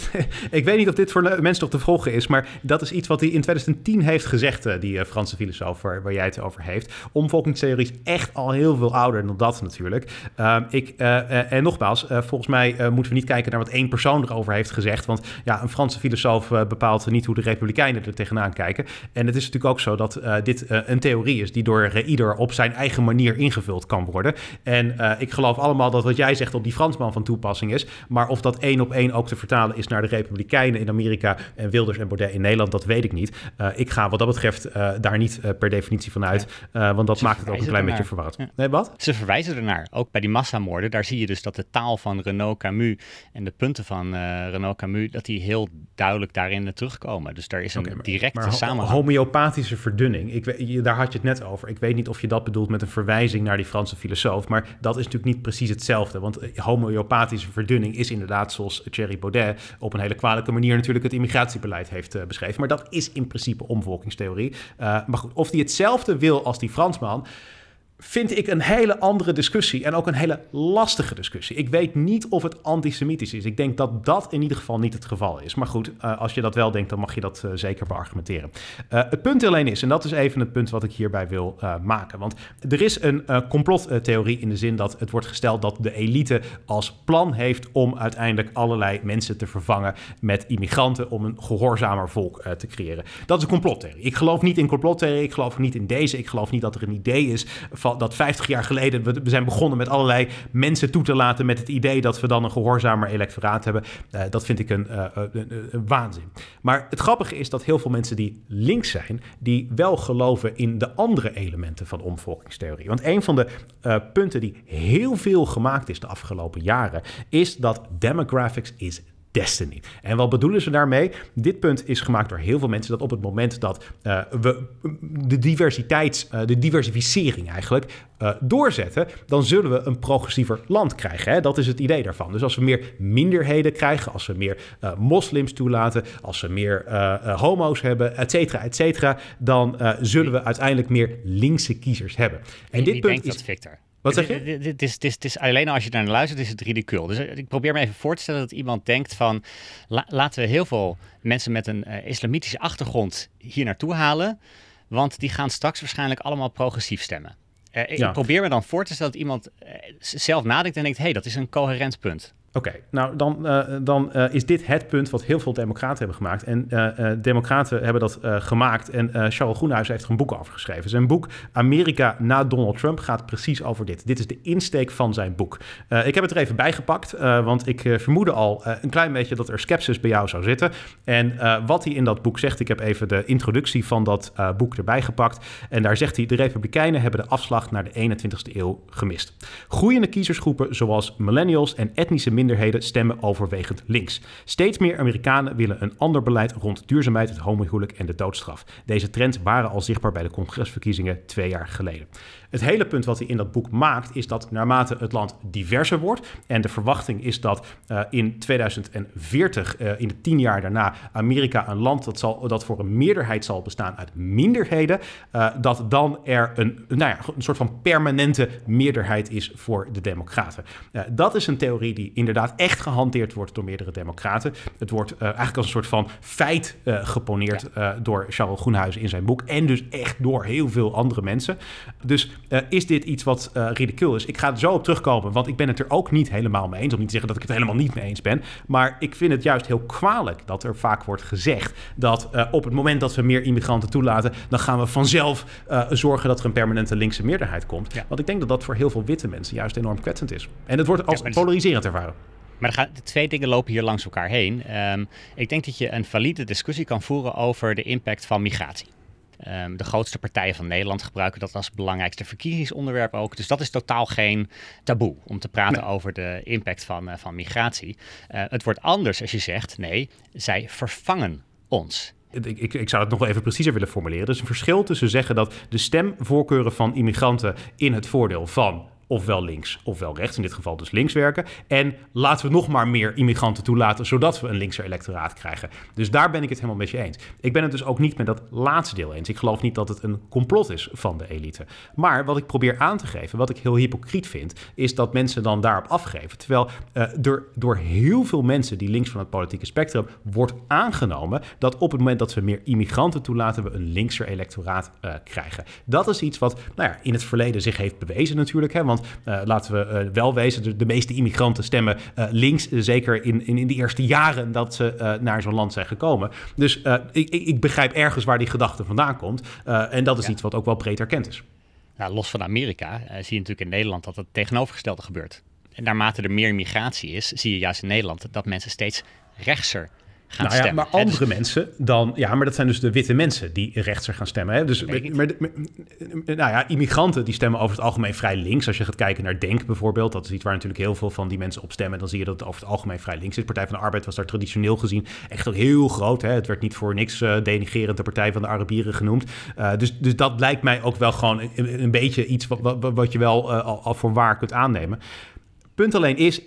ik weet niet of dit voor mensen nog te volgen is, maar dat is iets wat hij in 2010 heeft gezegd, uh, die uh, Franse filosoof waar, waar, jij het over heeft. Omvolkingstheorie is echt al heel veel ouder dan dat natuurlijk. Ehm, ik, en nogmaals, volgens mij moeten we niet kijken naar wat één persoon erover heeft gezegd, want ja, een Franse filosoof bepaalt niet hoe de Republikeinen er tegenaan kijken. En het is natuurlijk ook zo dat dit een theorie is die door ieder op zijn eigen manier ingevuld kan worden. En ik geloof allemaal dat wat jij zegt op die Fransman van toepassing is. Maar of dat één op één ook te vertalen is naar de Republikeinen in Amerika en Wilders en Baudet in Nederland, dat weet ik niet. Uh, ik ga wat dat betreft uh, daar niet uh, per definitie van uit, want dat Ze maakt het ook een klein beetje verwarrend. Ja. Nee, wat? Ze verwijzen ernaar, ook bij die massamoorden. Daar zie je dus dat de taal van Renaud Camus en de punten van Renaud Camus, dat die heel duidelijk daarin terugkomen. Dus daar is een okay, directe maar samenhang. Homeopathische verdunning, ik weet, daar had je het net over. Ik weet niet of je dat bedoelt met een verwijzing naar die Franse filosoof, maar dat is natuurlijk niet precies hetzelfde. Want homeopathische verdunning is inderdaad, zoals Thierry Baudet op een hele kwalijke manier natuurlijk het immigratiebeleid heeft uh, beschreven. Maar dat is in principe omvolkingstheorie. Uh, maar goed, of die hetzelfde wil als die Fransman vind ik een hele andere discussie en ook een hele lastige discussie. Ik weet niet of het antisemitisch is. Ik denk dat dat in ieder geval niet het geval is. Maar goed, uh, als je dat wel denkt, dan mag je dat uh, zeker beargumenteren. Uh, het punt alleen is, en dat is even het punt wat ik hierbij wil maken. Want er is een complottheorie in de zin dat het wordt gesteld dat de elite als plan heeft om uiteindelijk allerlei mensen te vervangen met immigranten om een gehoorzamer volk te creëren. Dat is een complottheorie. Ik geloof niet in complottheorie. Ik geloof niet in deze. Ik geloof niet dat er een idee is dat 50 jaar geleden we, zijn begonnen met allerlei mensen toe te laten met het idee dat we dan een gehoorzamer electoraat hebben. Uh, dat vind ik een, uh, een, waanzin. Maar het grappige is dat heel veel mensen die links zijn, die wel geloven in de andere elementen van omvolkingstheorie. Want een van de punten die heel veel gemaakt is de afgelopen jaren, is dat demographics is Destiny. En wat bedoelen ze daarmee? Dit punt is gemaakt door heel veel mensen dat op het moment dat uh, we de diversiteit, uh, de diversificering eigenlijk uh, doorzetten, dan zullen we een progressiever land krijgen. Hè? Dat is het idee daarvan. Dus als we meer minderheden krijgen, als we meer moslims toelaten, als we meer homo's hebben, et cetera, et cetera, dan zullen we uiteindelijk meer linkse kiezers hebben. En dit punt is. Dat, Victor? Wat zeg je? Dit is, dit, is, alleen als je naar luistert, is het ridicuul. Dus eh, ik probeer me even voor te stellen dat iemand denkt van... laten we heel veel mensen met een uh, islamitische achtergrond hier naartoe halen... want die gaan straks waarschijnlijk allemaal progressief stemmen. Uh, Ik probeer me dan voor te stellen dat iemand zelf nadenkt en denkt... hé, hey, dat is een coherent punt. Oké, nou dan, uh, dan uh, is dit het punt wat heel veel democraten hebben gemaakt. En uh, democraten hebben dat gemaakt en Charles Groenhuis heeft er een boek over geschreven. Zijn boek Amerika na Donald Trump gaat precies over dit. Dit is de insteek van zijn boek. ik heb het er even bijgepakt, want ik vermoedde al een klein beetje dat er sceptisch bij jou zou zitten. En wat hij in dat boek zegt, ik heb even de introductie van dat boek erbij gepakt. En daar zegt hij, de Republikeinen hebben de afslag naar de 21ste eeuw gemist. Groeiende kiezersgroepen zoals millennials en etnische minderheden minderheden stemmen overwegend links. Steeds meer Amerikanen willen een ander beleid rond duurzaamheid, het homohuwelijk en de doodstraf. Deze trends waren al zichtbaar bij de congresverkiezingen twee jaar geleden. Het hele punt wat hij in dat boek maakt is dat naarmate het land diverser wordt en de verwachting is dat uh, in 2040, uh, in de tien jaar daarna, Amerika een land dat, zal, dat voor een meerderheid zal bestaan uit minderheden, uh, dat dan er een, nou ja, een soort van permanente meerderheid is voor de Democraten. dat is een theorie die inderdaad echt gehanteerd wordt door meerdere democraten. Het wordt eigenlijk als een soort van feit geponeerd ja. door Charles Groenhuizen in zijn boek. En dus echt door heel veel andere mensen. Dus is dit iets wat ridicul is? Ik ga er zo op terugkomen, want ik ben het er ook niet helemaal mee eens. Om niet te zeggen dat ik het helemaal niet mee eens ben. Maar ik vind het juist heel kwalijk dat er vaak wordt gezegd dat op het moment dat we meer immigranten toelaten, dan gaan we vanzelf zorgen dat er een permanente linkse meerderheid komt. Ja. Want ik denk dat dat voor heel veel witte mensen juist enorm kwetsend is. En het wordt als ja, polariserend ervaren. Maar gaan, de twee dingen lopen hier langs elkaar heen. Um, ik denk dat je een valide discussie kan voeren over de impact van migratie. Um, de grootste partijen van Nederland gebruiken dat als belangrijkste verkiezingsonderwerp ook. Dus dat is totaal geen taboe om te praten nee. over de impact van, uh, van migratie. Uh, het wordt anders als je zegt: nee, zij vervangen ons. Ik, ik, ik, zou het nog wel even preciezer willen formuleren. Er is een verschil tussen zeggen dat de stemvoorkeuren van immigranten in het voordeel van ofwel links ofwel rechts, in dit geval dus links werken. En laten we nog maar meer immigranten toelaten, zodat we een linkser electoraat krijgen. Dus daar ben ik het helemaal met je eens. Ik ben het dus ook niet met dat laatste deel eens. Ik geloof niet dat het een complot is van de elite. Maar wat ik probeer aan te geven, wat ik heel hypocriet vind, is dat mensen dan daarop afgeven. Terwijl uh, er door heel veel mensen die links van het politieke spectrum wordt aangenomen dat op het moment dat we meer immigranten toelaten, we een linkser electoraat uh, krijgen. Dat is iets wat nou ja, in het verleden zich heeft bewezen natuurlijk. Hè, want uh, laten we uh, wel wezen, de, de, meeste immigranten stemmen uh, links. Zeker in, in, in de eerste jaren dat ze naar zo'n land zijn gekomen. Dus ik, ik, begrijp ergens waar die gedachte vandaan komt. en dat is ja. iets wat ook wel breed erkend is. Nou, los van Amerika zie je natuurlijk in Nederland dat het tegenovergestelde gebeurt. En naarmate er meer migratie is, zie je juist in Nederland dat mensen steeds rechtser gaan nou ja, stemmen. Maar andere dus... mensen dan... Ja, maar dat zijn dus de witte mensen die rechtser gaan stemmen. Hè? Dus maar, maar, nou ja, immigranten die stemmen over het algemeen vrij links. Als je gaat kijken naar Denk bijvoorbeeld. Dat is iets waar natuurlijk heel veel van die mensen op stemmen. Dan zie je dat het over het algemeen vrij links is. Partij van de Arbeid was daar traditioneel gezien echt ook heel groot. Hè? Het werd niet voor niks uh, denigerend de Partij van de Arabieren genoemd. Uh, dus, dus dat lijkt mij ook wel gewoon een, een beetje iets wat, wat, wat je wel uh, al, al voor waar kunt aannemen. Punt alleen is,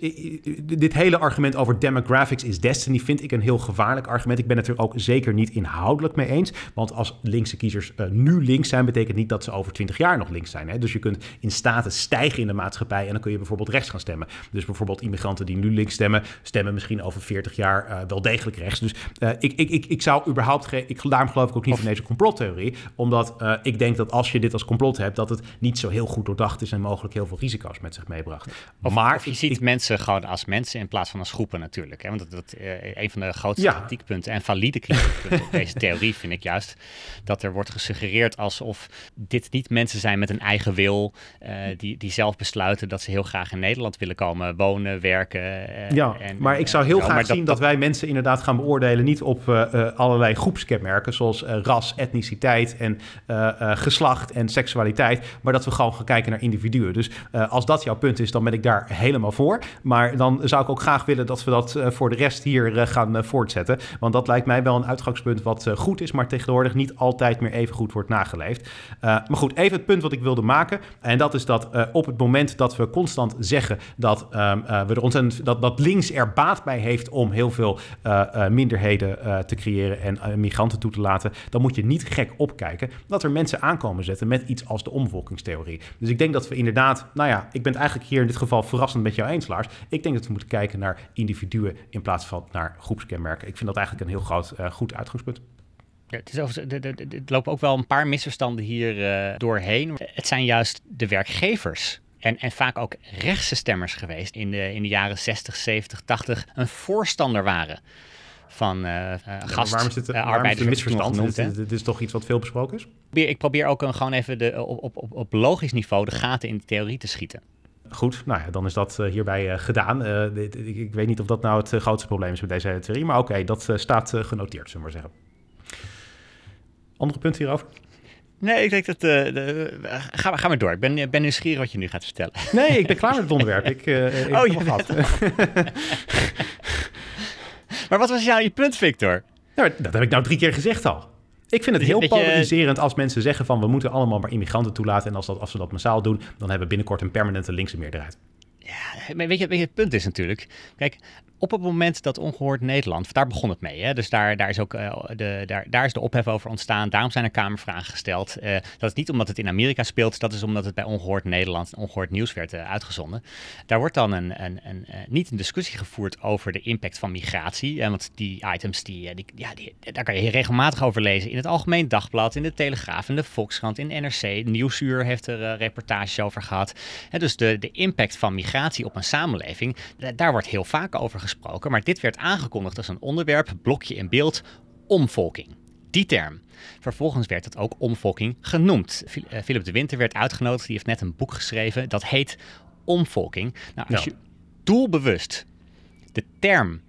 dit hele argument over demographics is destiny vind ik een heel gevaarlijk argument. Ik ben het er ook zeker niet inhoudelijk mee eens. Want als linkse kiezers uh, nu links zijn, betekent niet dat ze over 20 jaar nog links zijn. Hè? Dus je kunt in status stijgen in de maatschappij en dan kun je bijvoorbeeld rechts gaan stemmen. Dus bijvoorbeeld immigranten die nu links stemmen, stemmen misschien over 40 jaar uh, wel degelijk rechts. Dus uh, ik, ik, ik, ik zou überhaupt geen. Ik, daarom geloof ik ook niet of, in deze complottheorie. Omdat ik denk dat als je dit als complot hebt, dat het niet zo heel goed doordacht is en mogelijk heel veel risico's met zich meebracht. Of, maar je ziet ik, mensen gewoon als mensen in plaats van als groepen natuurlijk. Hè? Want dat, dat uh, een van de grootste ja. kritiekpunten en valide kritiekpunten op deze theorie vind ik juist dat er wordt gesuggereerd alsof dit niet mensen zijn met een eigen wil, uh, die, die zelf besluiten dat ze heel graag in Nederland willen komen wonen, werken. Uh, ja, en, maar ik zou heel graag dat, zien dat, dat, wij mensen inderdaad gaan beoordelen, niet op allerlei groepskenmerken zoals ras, etniciteit en geslacht en seksualiteit, maar dat we gewoon gaan kijken naar individuen. Dus als dat jouw punt is, dan ben ik daar helemaal voor. Maar dan zou ik ook graag willen dat we dat uh, voor de rest hier uh, gaan uh, voortzetten. Want dat lijkt mij wel een uitgangspunt wat goed is, maar tegenwoordig niet altijd meer even goed wordt nageleefd. maar goed, even het punt wat ik wilde maken. En dat is dat op het moment dat we constant zeggen dat, um, we er ontzettend, dat, dat links er baat bij heeft om heel veel minderheden te creëren en migranten toe te laten, dan moet je niet gek opkijken dat er mensen aankomen zetten met iets als de omvolkingstheorie. Dus ik denk dat we inderdaad, nou ja, ik ben eigenlijk hier in dit geval verrassend met jou eens, Lars. Ik denk dat we moeten kijken naar individuen in plaats van naar groepskenmerken. Ik vind dat eigenlijk een heel groot, uh, goed uitgangspunt. Ja, het, is over, het lopen ook wel een paar misverstanden hier uh, doorheen. Het zijn juist de werkgevers en, en vaak ook rechtse stemmers geweest in de, in de jaren 60, 70, 80 een voorstander waren van uh, uh, gast, waarom is dit, uh, waarom is dit misverstand? Genoemd, dit, dit, is toch iets wat veel besproken is? Ik probeer ook een, gewoon even de, op, op, op logisch niveau de gaten in de theorie te schieten. Goed, nou ja, dan is dat uh, hierbij uh, gedaan. Uh, dit, ik, weet niet of dat nou het grootste probleem is met deze theorie, maar oké, okay, dat staat genoteerd, zullen we maar zeggen. Andere punten hierover? Nee, ik denk dat... De, ga, ga maar door. Ik ben, ben nieuwsgierig wat je nu gaat vertellen. Nee, ik ben klaar met het onderwerp. Ik, ik oh, je bent... maar wat was jou je punt, Victor? Nou, dat heb ik nou drie keer gezegd al. Ik vind het heel polariserend als mensen zeggen van we moeten allemaal maar immigranten toelaten. En als, dat, als we dat massaal doen, dan hebben we binnenkort een permanente linkse meerderheid. Ja, maar weet je, weet je, het punt is natuurlijk. Kijk, op het moment dat Ongehoord Nederland, daar begon het mee, hè? dus daar, daar, is ook, uh, de, daar, daar is de ophef over ontstaan. Daarom zijn er kamervragen gesteld. Uh, dat is niet omdat het in Amerika speelt, dat is omdat het bij Ongehoord Nederland, Ongehoord Nieuws werd uh, uitgezonden. Daar wordt dan een, een, een, niet een discussie gevoerd over de impact van migratie. want die items, die, ja, die, daar kan je regelmatig over lezen in het Algemeen Dagblad, in de Telegraaf, in de Volkskrant, in NRC. Nieuwsuur heeft er reportages over gehad. Dus de, de impact van migratie op een samenleving, daar wordt heel vaak over gesproken gesproken, maar dit werd aangekondigd als een onderwerp, blokje in beeld, omvolking. Die term. Vervolgens werd het ook omvolking genoemd. Eh, Philip de Winter werd uitgenodigd, die heeft net een boek geschreven, dat heet Omvolking. Nou, als je doelbewust de term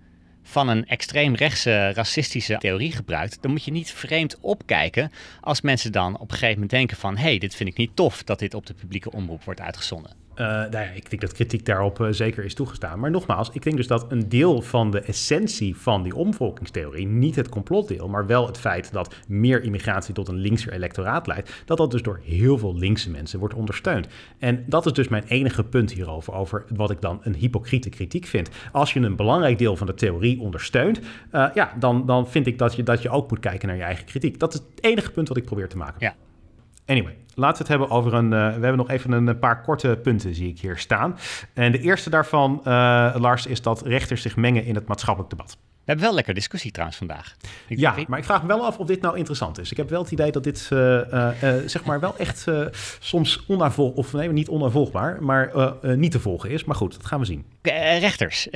van een extreemrechtse racistische theorie gebruikt, dan moet je niet vreemd opkijken als mensen dan op een gegeven moment denken van hé, hey, dit vind ik niet tof dat dit op de publieke omroep wordt uitgezonden. Uh, nou ja, ik denk dat kritiek daarop uh, zeker is toegestaan. Maar nogmaals, ik denk dus dat een deel van de essentie van die omvolkingstheorie, niet het complotdeel, maar wel het feit dat meer immigratie tot een linkser electoraat leidt, dat dat dus door heel veel linkse mensen wordt ondersteund. En dat is dus mijn enige punt hierover, over wat ik dan een hypocriete kritiek vind. Als je een belangrijk deel van de theorie ondersteunt, uh, ja, dan, dan vind ik dat je, dat je ook moet kijken naar je eigen kritiek. Dat is het enige punt wat ik probeer te maken. Ja. Anyway, laten we het hebben over een. Uh, we hebben nog even een paar korte punten, zie ik hier staan. En de eerste daarvan, uh, Lars, is dat rechters zich mengen in het maatschappelijk debat. We hebben wel lekker discussie trouwens vandaag. Ik ja, maar ik vraag me wel af of dit nou interessant is. Ik heb wel het idee dat dit uh, zeg maar wel echt soms onnavolgbaar, of nee, niet onnavolgbaar, maar niet te volgen is. Maar goed, dat gaan we zien. rechters,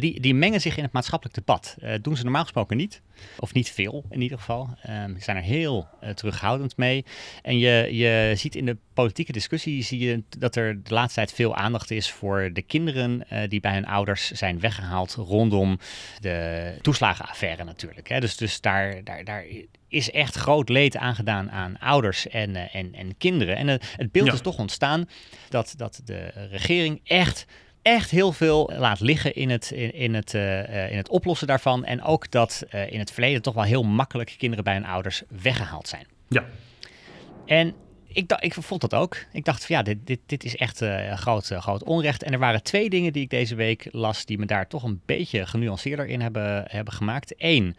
die, die mengen zich in het maatschappelijk debat. doen ze normaal gesproken niet. Of niet veel in ieder geval. Um, ze zijn er heel terughoudend mee. En je, je ziet in de politieke discussie zie je dat er de laatste tijd veel aandacht is voor de kinderen die bij hun ouders zijn weggehaald rondom de toeslagenaffaire natuurlijk. Hè. Dus, dus daar, daar, daar is echt groot leed aangedaan aan ouders en, uh, en, en kinderen. En het beeld ja. is toch ontstaan dat, dat de regering echt echt heel veel laat liggen in het, in, in het, uh, in het oplossen daarvan. En ook dat uh, in het verleden toch wel heel makkelijk kinderen bij hun ouders weggehaald zijn. Ja. En ik, dacht, ik vond dat ook. Ik dacht van ja, dit, dit, dit is echt uh, groot, uh, groot onrecht. En er waren twee dingen die ik deze week las die me daar toch een beetje genuanceerder in hebben, hebben gemaakt. Eén,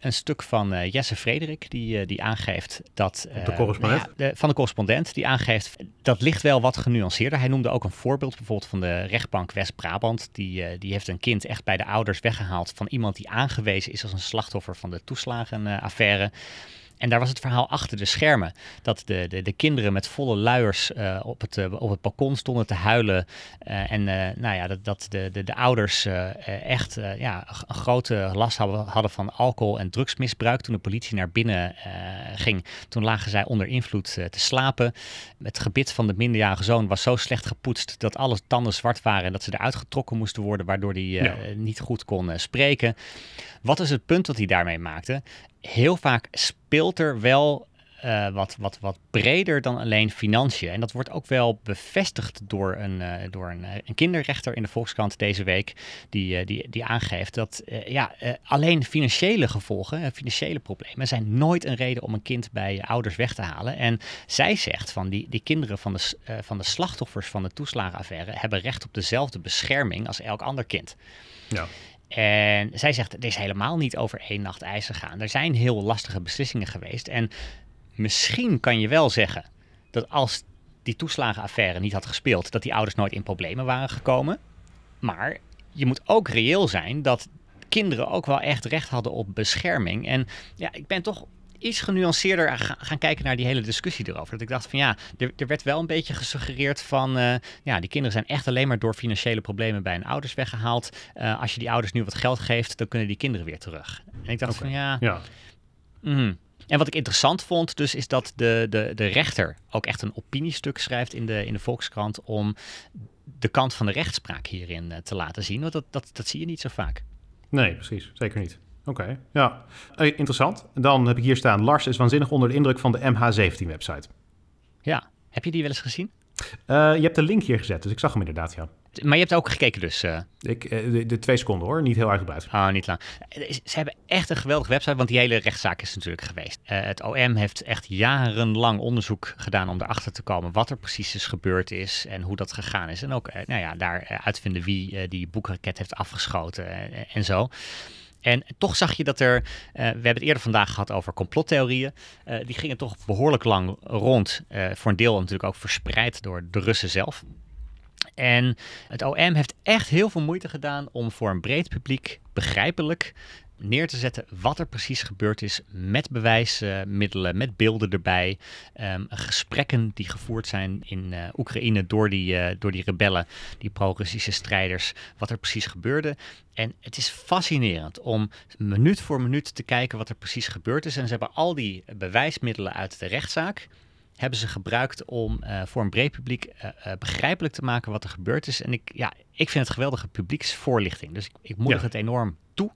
een stuk van uh, Jesse Frederik, die, die aangeeft dat... de correspondent? Nou ja, de, van de correspondent, die aangeeft dat ligt wel wat genuanceerder. Hij noemde ook een voorbeeld bijvoorbeeld van de rechtbank West-Brabant. Die, die heeft een kind echt bij de ouders weggehaald van iemand die aangewezen is als een slachtoffer van de toeslagenaffaire. En daar was het verhaal achter de schermen. Dat de, de, de kinderen met volle luiers uh, op, het, uh, op het balkon stonden te huilen. Uh, en nou ja, dat, dat de, de, de ouders echt ja, een grote last hadden, van alcohol- en drugsmisbruik. Toen de politie naar binnen ging, toen lagen zij onder invloed te slapen. Het gebit van de minderjarige zoon was zo slecht gepoetst dat alle tanden zwart waren. En dat ze eruit getrokken moesten worden, waardoor hij ja. niet goed kon spreken. Wat is het punt dat hij daarmee maakte? Heel vaak speelt er wel uh, wat, wat, wat breder dan alleen financiën. En dat wordt ook wel bevestigd door een, uh, door een, een, kinderrechter in de Volkskrant deze week, die, die, die aangeeft dat ja, alleen financiële gevolgen, financiële problemen, zijn nooit een reden om een kind bij ouders weg te halen. En zij zegt van die, die kinderen van de, van de slachtoffers van de toeslagenaffaire hebben recht op dezelfde bescherming als elk ander kind. Ja. En zij zegt, het is helemaal niet over één nacht ijs gegaan. Er zijn heel lastige beslissingen geweest. En misschien kan je wel zeggen dat als die toeslagenaffaire niet had gespeeld, dat die ouders nooit in problemen waren gekomen. Maar je moet ook reëel zijn dat kinderen ook wel echt recht hadden op bescherming. En ja, ik ben toch iets genuanceerder gaan, kijken naar die hele discussie erover. Dat ik dacht van ja, er, er werd wel een beetje gesuggereerd van uh, ja, die kinderen zijn echt alleen maar door financiële problemen bij hun ouders weggehaald. Uh, als je die ouders nu wat geld geeft, dan kunnen die kinderen weer terug. En ik dacht okay. van ja. ja. Mm. En wat ik interessant vond, dus, is dat de, de, de rechter ook echt een opiniestuk schrijft in de, in de Volkskrant om de kant van de rechtspraak hierin uh, te laten zien. Want dat, dat, dat zie je niet zo vaak. Nee, precies. Zeker niet. Oké, okay, ja. Hey, interessant. Dan heb ik hier staan, Lars is waanzinnig onder de indruk van de MH17-website. Ja, heb je die wel eens gezien? Uh, je hebt de link hier gezet, dus ik zag hem inderdaad, ja. Maar je hebt ook gekeken dus? Uh... Ik, de, de, twee seconden hoor, niet heel uitgebreid. Oh, niet lang. Ze hebben echt een geweldige website, want die hele rechtszaak is natuurlijk geweest. Uh, het OM heeft echt jarenlang onderzoek gedaan om erachter te komen wat er precies is gebeurd is en hoe dat gegaan is. En ook nou ja, daar uitvinden wie die boekraket heeft afgeschoten en zo. En toch zag je dat er, uh, we hebben het eerder vandaag gehad over complottheorieën. Uh, die gingen toch behoorlijk lang rond. Uh, voor een deel natuurlijk ook verspreid door de Russen zelf. En het OM heeft echt heel veel moeite gedaan om voor een breed publiek begrijpelijk neer te zetten wat er precies gebeurd is met bewijsmiddelen, met beelden erbij. Um, gesprekken die gevoerd zijn in uh, Oekraïne door die, uh, door die rebellen, die pro-Russische strijders, wat er precies gebeurde. En het is fascinerend om minuut voor minuut te kijken wat er precies gebeurd is. En ze hebben al die bewijsmiddelen uit de rechtszaak hebben ze gebruikt om uh, voor een breed publiek uh, uh, begrijpelijk te maken wat er gebeurd is. En ik, ja, ik vind het geweldige publieksvoorlichting. Dus ik, ik moedig ja. het enorm toe.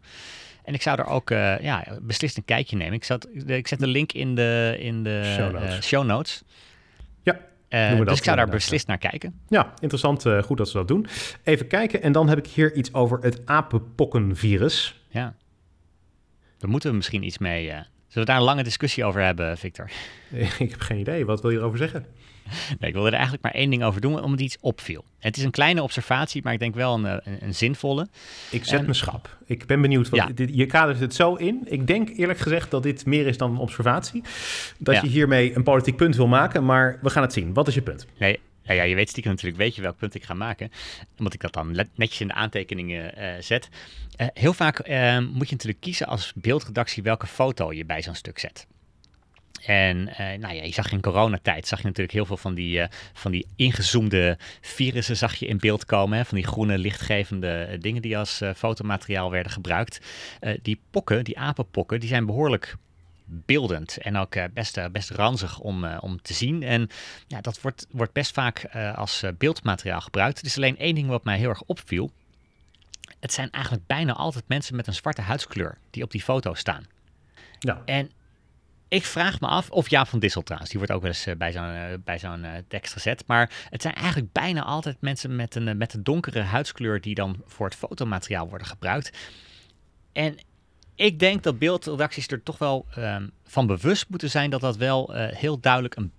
En ik zou er ook ja, beslist een kijkje nemen. Ik, zat, ik zet de link in de, in de show notes. Show notes. Ja. Uh, dus ik zou daar beslist naar kijken. Ja, interessant. Goed dat ze dat doen. Even kijken. En dan heb ik hier iets over het apenpokkenvirus. Ja. Daar moeten we misschien iets mee... Zullen we daar een lange discussie over hebben, Victor? Ik heb geen idee. Wat wil je erover zeggen? Nee, ik wilde er eigenlijk maar één ding over doen, omdat iets opviel. Het is een kleine observatie, maar ik denk wel een, een, een zinvolle. Ik zet en, mijn schap. Ik ben benieuwd. Wat, ja. dit, je kadert het zo in. Ik denk eerlijk gezegd dat dit meer is dan een observatie. Dat ja. je hiermee een politiek punt wil maken, maar we gaan het zien. Wat is je punt? Nee, ja, ja, je weet stiekem natuurlijk, weet je welk punt ik ga maken. Omdat ik dat dan netjes in de aantekeningen uh, zet. Uh, heel vaak uh, moet je natuurlijk kiezen als beeldredactie welke foto je bij zo'n stuk zet. En nou ja, je zag in coronatijd, zag je natuurlijk heel veel van die, van die ingezoomde virussen zag je in beeld komen. Hè? Van die groene lichtgevende dingen die als fotomateriaal werden gebruikt. die pokken, die apenpokken, die zijn behoorlijk beeldend en ook uh, best, uh, best ranzig om, uh, om te zien. En ja, dat wordt, wordt best vaak als beeldmateriaal gebruikt. Er is alleen één ding wat mij heel erg opviel. Het zijn eigenlijk bijna altijd mensen met een zwarte huidskleur die op die foto staan. Ja. En ik vraag me af, of Jaap van Dissel trouwens, die wordt ook wel eens bij zo'n bij zo'n tekst gezet. Maar het zijn eigenlijk bijna altijd mensen met een, met een donkere huidskleur die dan voor het fotomateriaal worden gebruikt. En ik denk dat beeldredacties er toch wel um, van bewust moeten zijn dat dat wel uh, heel duidelijk een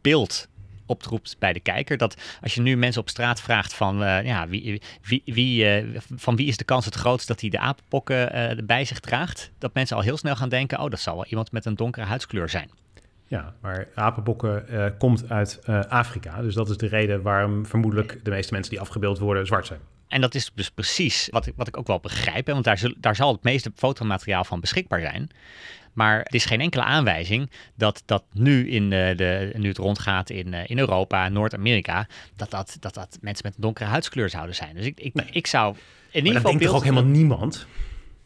beeld oproept bij de kijker. Dat als je nu mensen op straat vraagt van uh, ja, wie, wie, wie, uh, van wie is de kans het grootst dat hij de apenpokken bij zich draagt, dat mensen al heel snel gaan denken, oh dat zal wel iemand met een donkere huidskleur zijn. Ja, maar apenbokken komt uit Afrika. Dus dat is de reden waarom vermoedelijk de meeste mensen die afgebeeld worden zwart zijn. En dat is dus precies wat ik, wat ik ook wel begrijp, hè, want daar, zul, daar zal het meeste fotomateriaal van beschikbaar zijn. Maar het is geen enkele aanwijzing dat dat nu, in de, de, nu het rondgaat in, in Europa, Noord-Amerika, dat dat, dat dat mensen met een donkere huidskleur zouden zijn. Dus ik, ik, nee. ik zou in ieder geval. denkt toch ook helemaal niemand?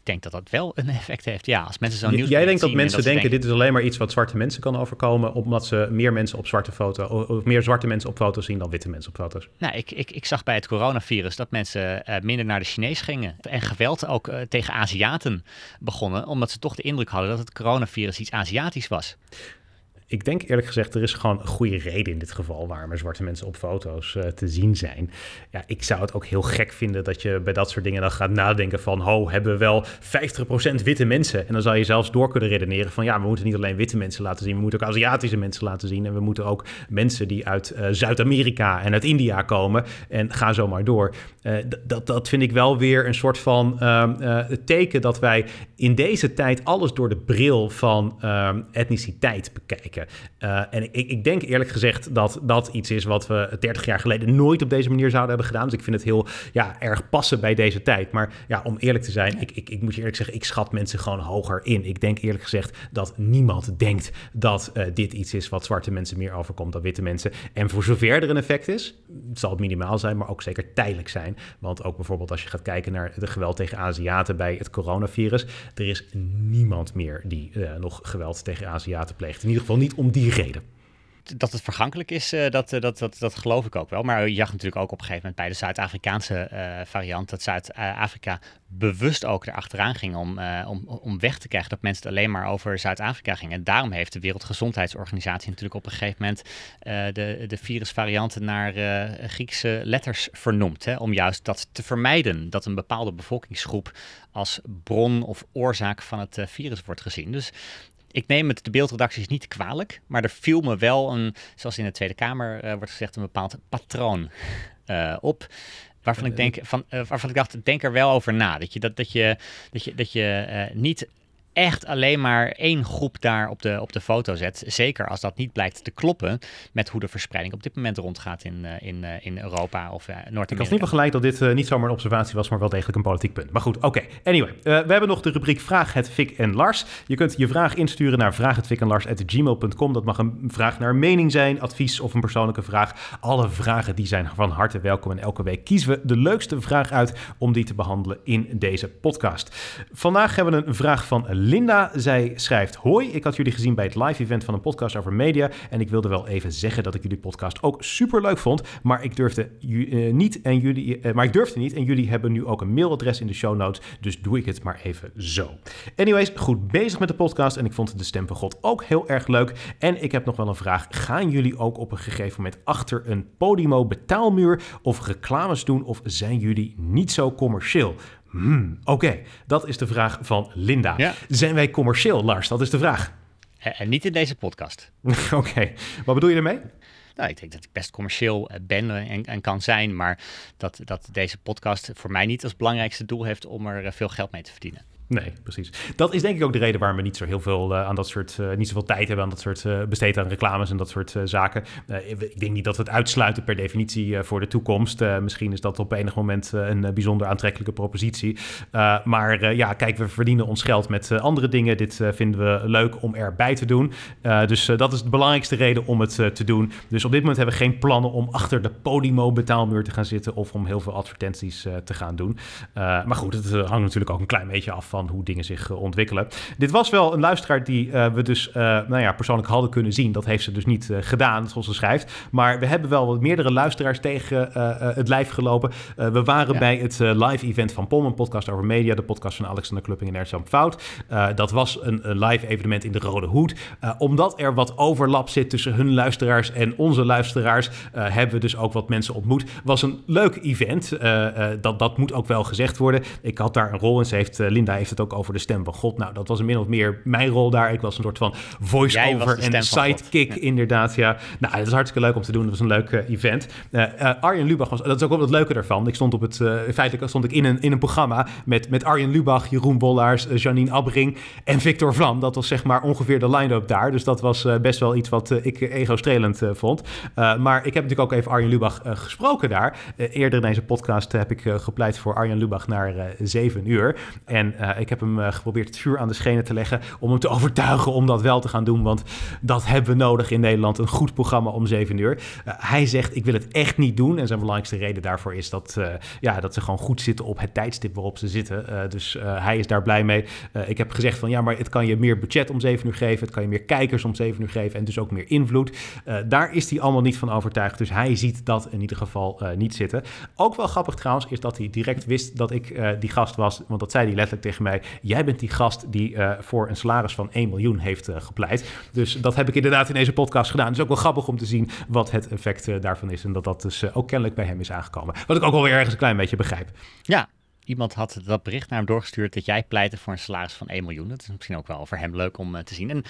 Denk dat dat wel een effect heeft. Ja, als mensen zo'n nieuws. Jij denkt dat mensen dat denken: dit is alleen maar iets wat zwarte mensen kan overkomen, omdat ze meer mensen op zwarte foto of meer zwarte mensen op foto's zien dan witte mensen op foto's. Nou, ik, ik, ik zag bij het coronavirus dat mensen uh, minder naar de Chinees gingen en geweld ook uh, tegen Aziaten begonnen, omdat ze toch de indruk hadden dat het coronavirus iets Aziatisch was ik denk eerlijk gezegd, er is gewoon een goede reden in dit geval waarom er zwarte mensen op foto's uh, te zien zijn. Ja, ik zou het ook heel gek vinden dat je bij dat soort dingen dan gaat nadenken van, ho, hebben we wel 50% witte mensen? En dan zou je zelfs door kunnen redeneren van, ja, we moeten niet alleen witte mensen laten zien, we moeten ook Aziatische mensen laten zien en we moeten ook mensen die uit uh, Zuid-Amerika en uit India komen en ga zo maar door. Uh, dat, dat vind ik wel weer een soort van ehm, teken dat wij in deze tijd alles door de bril van ehm, etniciteit bekijken. Uh, en ik, ik, denk eerlijk gezegd dat dat iets is wat we 30 jaar geleden nooit op deze manier zouden hebben gedaan. Dus ik vind het heel ja, erg passen bij deze tijd. Maar ja, om eerlijk te zijn, ik, ik, ik moet je eerlijk zeggen, ik schat mensen gewoon hoger in. Ik denk eerlijk gezegd dat niemand denkt dat uh, dit iets is wat zwarte mensen meer overkomt dan witte mensen. En voor zover er een effect is, zal het minimaal zijn, maar ook zeker tijdelijk zijn. Want ook bijvoorbeeld als je gaat kijken naar de geweld tegen Aziaten bij het coronavirus, er is niemand meer die uh, nog geweld tegen Aziaten pleegt. In ieder geval niet om die reden. dat het vergankelijk is, uh, dat, dat, dat, dat geloof ik ook wel. Maar je zag natuurlijk ook op een gegeven moment bij de Zuid-Afrikaanse variant dat Zuid-Afrika bewust ook erachteraan ging om, om, om weg te krijgen dat mensen het alleen maar over Zuid-Afrika gingen. En daarom heeft de Wereldgezondheidsorganisatie natuurlijk op een gegeven moment de, de virusvarianten naar Griekse letters vernoemd. Hè, om juist dat te vermijden, dat een bepaalde bevolkingsgroep als bron of oorzaak van het virus wordt gezien. Dus ik neem het de beeldredacties niet kwalijk, maar er viel me wel een, zoals in de Tweede Kamer uh, wordt gezegd, een bepaald patroon uh, op. Waarvan ik, eh, denk, van, uh, waarvan ik dacht, denk er wel over na. Dat je, dat, dat je, dat je, dat je niet echt alleen maar één groep daar op de, op de foto zet. Zeker als dat niet blijkt te kloppen met hoe de verspreiding op dit moment rondgaat in, uh, in, uh, in Europa of uh, Noord-Amerika. Ik was niet gelijk dat dit niet zomaar een observatie was, maar wel degelijk een politiek punt. Maar goed, oké. Anyway, we hebben nog de rubriek Vraag het Fik en Lars. Je kunt je vraag insturen naar vraaghetfikenlars.gmail.com. Dat mag een vraag naar mening zijn, advies of een persoonlijke vraag. Alle vragen die zijn van harte welkom en elke week kiezen we de leukste vraag uit om die te behandelen in deze podcast. Vandaag hebben we een vraag van Linda, zij schrijft: Hoi, ik had jullie gezien bij het live event van een podcast over media. En ik wilde wel even zeggen dat ik jullie podcast ook super leuk vond. Maar ik durfde uh, niet en jullie. Uh, maar ik durfde niet. En jullie hebben nu ook een mailadres in de show notes. Dus doe ik het maar even zo. Anyways, goed bezig met de podcast. En ik vond de stem van God ook heel erg leuk. En ik heb nog wel een vraag. Gaan jullie ook op een gegeven moment achter een Podimo betaalmuur of reclames doen? Of zijn jullie niet zo commercieel? Hmm, Oké, dat is de vraag van Linda. Zijn wij commercieel, Lars? Dat is de vraag. En eh, niet in deze podcast. Oké, wat bedoel je ermee? Nou, ik denk dat ik best commercieel eh, ben en, en, kan zijn, maar dat, dat deze podcast voor mij niet als belangrijkste doel heeft om er eh, veel geld mee te verdienen. Nee, precies. Dat is denk ik ook de reden waarom we niet zo heel veel uh, aan dat soort, uh, niet zoveel tijd hebben aan dat soort uh, besteed aan reclames en dat soort zaken. ik denk niet dat we het uitsluiten per definitie voor de toekomst. misschien is dat op enig moment een bijzonder aantrekkelijke propositie. maar ja, kijk, we verdienen ons geld met andere dingen. Dit vinden we leuk om erbij te doen. dus dat is de belangrijkste reden om het te doen. Dus op dit moment hebben we geen plannen om achter de Podimo betaalmuur te gaan zitten of om heel veel advertenties te gaan doen. maar goed, het hangt natuurlijk ook een klein beetje af van hoe dingen zich eh, ontwikkelen. Dit was wel een luisteraar die uh, we dus uh, nou ja, persoonlijk hadden kunnen zien. Dat heeft ze dus niet gedaan, zoals ze schrijft. Maar we hebben wel wat meerdere luisteraars tegen het lijf gelopen. we waren ja. bij het live event van POM, een podcast over media. De podcast van Alexander Klupping en Ernst Fout. dat was een, een, live evenement in de Rode Hoed. omdat er wat overlap zit tussen hun luisteraars en onze luisteraars... hebben we dus ook wat mensen ontmoet. was een leuk event. dat, dat moet ook wel gezegd worden. Ik had daar een rol in. Ze heeft, Linda heeft het ook over de stem van God. Nou, dat was min of meer mijn rol daar. Ik was een soort van voice-over en sidekick, ja. inderdaad. Ja. Nou, dat is hartstikke leuk om te doen. Dat was een leuk uh, event. Uh, Arjen Lubach was, dat is ook wel het leuke daarvan. Ik stond op het, feitelijk stond ik in een, in een programma met, met Arjen Lubach, Jeroen Bollaars, Janine Abbering en Victor Vlam. Dat was zeg maar ongeveer de line-up daar. Dus dat was best wel iets wat ik ego-strelend vond. maar ik heb natuurlijk ook even Arjen Lubach gesproken daar. eerder in deze podcast heb ik gepleit voor Arjen Lubach naar zeven uur. En ik heb hem uh, geprobeerd het vuur aan de schenen te leggen om hem te overtuigen om dat wel te gaan doen. Want dat hebben we nodig in Nederland. Een goed programma om 7 uur. Uh, hij zegt, ik wil het echt niet doen. En zijn belangrijkste reden daarvoor is dat, ja, dat ze gewoon goed zitten op het tijdstip waarop ze zitten. dus hij is daar blij mee. ik heb gezegd van, ja, maar het kan je meer budget om 7 uur geven. Het kan je meer kijkers om 7 uur geven. En dus ook meer invloed. daar is hij allemaal niet van overtuigd. Dus hij ziet dat in ieder geval niet zitten. Ook wel grappig trouwens is dat hij direct wist dat ik die gast was. Want dat zei hij letterlijk tegen mij. Jij bent die gast die uh, voor een salaris van 1 miljoen heeft uh, gepleit. Dus dat heb ik inderdaad in deze podcast gedaan. Het is ook wel grappig om te zien wat het effect uh, daarvan is. En dat dat dus ook kennelijk bij hem is aangekomen. Wat ik ook wel ergens een klein beetje begrijp. Ja, iemand had dat bericht naar hem doorgestuurd dat jij pleitte voor een salaris van 1 miljoen. Dat is misschien ook wel voor hem leuk om te zien. En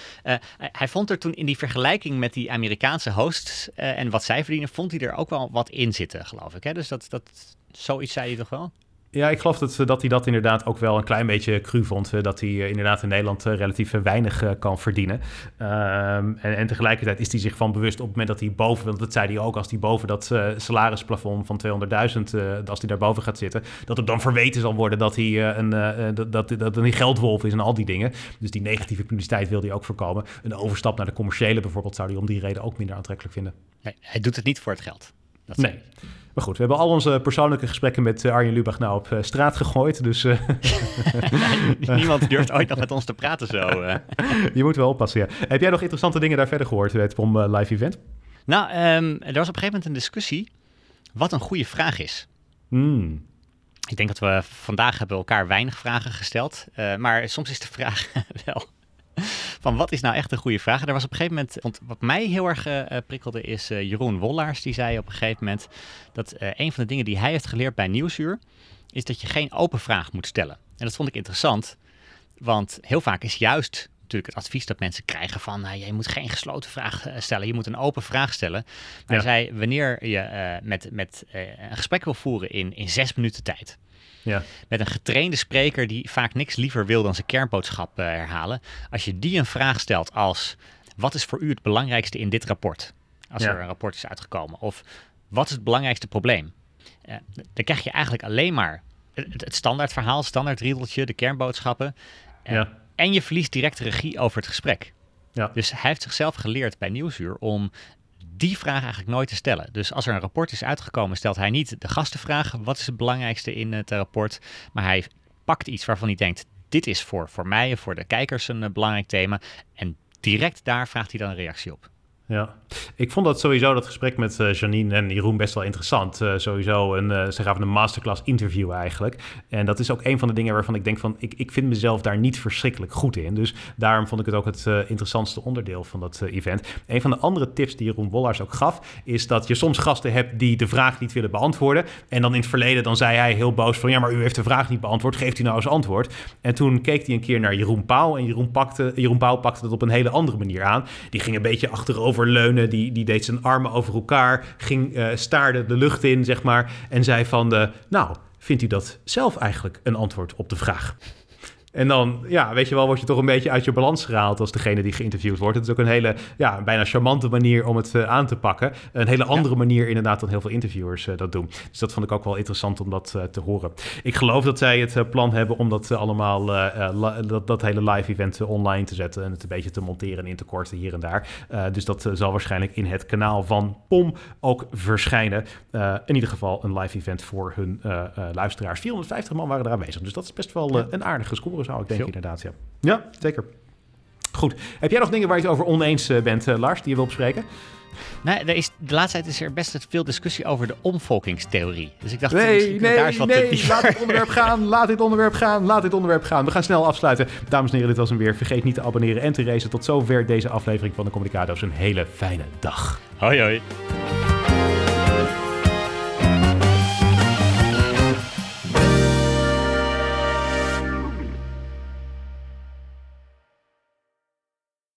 hij vond er toen in die vergelijking met die Amerikaanse hosts en wat zij verdienen, vond hij er ook wel wat in zitten, geloof ik. Hè? Dus dat, dat, zoiets zei hij toch wel? Ja, ik geloof dat, dat hij dat inderdaad ook wel een klein beetje cru vond. Eh, dat hij eh, inderdaad in Nederland eh, relatief weinig kan verdienen. Um, en, tegelijkertijd is hij zich van bewust op het moment dat hij boven, want dat zei hij ook, als hij boven dat salarisplafond van 200.000, uh, als hij daarboven gaat zitten, dat het dan verweten zal worden dat hij een, dat, dat, dat een geldwolf is en al die dingen. Dus die negatieve publiciteit wil hij ook voorkomen. Een overstap naar de commerciële bijvoorbeeld zou hij om die reden ook minder aantrekkelijk vinden. Nee, hij doet het niet voor het geld. Dat Nee. Maar goed, we hebben al onze persoonlijke gesprekken met eh, Arjen Lubach nou op eh, straat gegooid. Dus eh, Niemand durft ooit nog met ons te praten zo. je moet wel oppassen, ja. Heb jij nog interessante dingen daar verder gehoord bij het POM live event? Nou, ehm, er was op een gegeven moment een discussie wat een goede vraag is. Hmm. Ik denk dat we vandaag hebben elkaar weinig vragen gesteld. eh, maar soms is de vraag wel van wat is nou echt een goede vraag? En er was op een gegeven moment, want wat mij heel erg eh, eh, prikkelde is eh, Jeroen Wollaars. Die zei op een gegeven moment dat een van de dingen die hij heeft geleerd bij Nieuwsuur is dat je geen open vraag moet stellen. En dat vond ik interessant, want heel vaak is juist natuurlijk het advies dat mensen krijgen van nou, je moet geen gesloten vraag stellen, je moet een open vraag stellen. Maar Ja. hij zei wanneer je met, met een gesprek wil voeren in, in zes minuten tijd Ja. met een getrainde spreker die vaak niks liever wil dan zijn kernboodschap eh, herhalen. Als je die een vraag stelt als: wat is voor u het belangrijkste in dit rapport? Als Ja. er een rapport is uitgekomen. Of wat is het belangrijkste probleem? Eh, dan krijg je eigenlijk alleen maar het, het standaard verhaal, standaard riedeltje, de kernboodschappen. Eh, Ja. En je verliest direct regie over het gesprek. Ja. Dus hij heeft zichzelf geleerd bij Nieuwsuur om die vraag eigenlijk nooit te stellen. Dus als er een rapport is uitgekomen, stelt hij niet de gastenvraag: wat is het belangrijkste in het rapport? Maar hij pakt iets waarvan hij denkt: dit is voor, voor mij en voor de kijkers een eh, belangrijk thema. En direct daar vraagt hij dan een reactie op. Ja, ik vond dat sowieso dat gesprek met eh, Janine en Jeroen best wel interessant. Eh, sowieso een, eh, ze gaven een masterclass interview eigenlijk. En dat is ook een van de dingen waarvan ik denk van, ik, ik vind mezelf daar niet verschrikkelijk goed in. Dus daarom vond ik het ook het interessantste onderdeel van dat event. Een van de andere tips die Jeroen Wollars ook gaf, is dat je soms gasten hebt die de vraag niet willen beantwoorden. En dan in het verleden, dan zei hij heel boos van, ja, maar u heeft de vraag niet beantwoord, geeft u nou eens antwoord. En toen keek hij een keer naar Jeroen Pauw en Jeroen, pakte, Jeroen Pauw pakte dat op een hele andere manier aan. Die ging een beetje achterover leunen, die, die deed zijn armen over elkaar, ging, eh, staarde de lucht in, zeg maar, en zei van, de, nou, vindt u dat zelf eigenlijk een antwoord op de vraag? En dan, ja, weet je wel, word je toch een beetje uit je balans gehaald als degene die geïnterviewd wordt. Het is ook een hele, ja, bijna charmante manier om het eh, aan te pakken. Een hele andere manier inderdaad dan heel veel interviewers eh, dat doen. Dus dat vond ik ook wel interessant om dat eh, te horen. Ik geloof dat zij het plan hebben om dat allemaal, dat, dat hele live event online te zetten en het een beetje te monteren en in te korten hier en daar. Dus dat zal waarschijnlijk in het kanaal van POM ook verschijnen. In ieder geval een live event voor hun luisteraars. 450 man waren er aanwezig, dus dat is best wel een aardige score zou ik denken Veel. inderdaad. Ja. ja, zeker. Goed. Heb jij nog dingen waar je het over oneens eh, bent, eh, Lars, die je wil bespreken? Nou, er is, de laatste tijd is er best veel discussie over de omvolkingstheorie. Dus ik dacht, kunnen we daar eens wat dieper- laat dit onderwerp gaan, laat dit onderwerp gaan, laat dit onderwerp gaan. We gaan snel afsluiten. Dames en heren, dit was hem weer. Vergeet niet te abonneren en te racen. Tot zover deze aflevering van de Communicado's. Een hele fijne dag. Hoi hoi.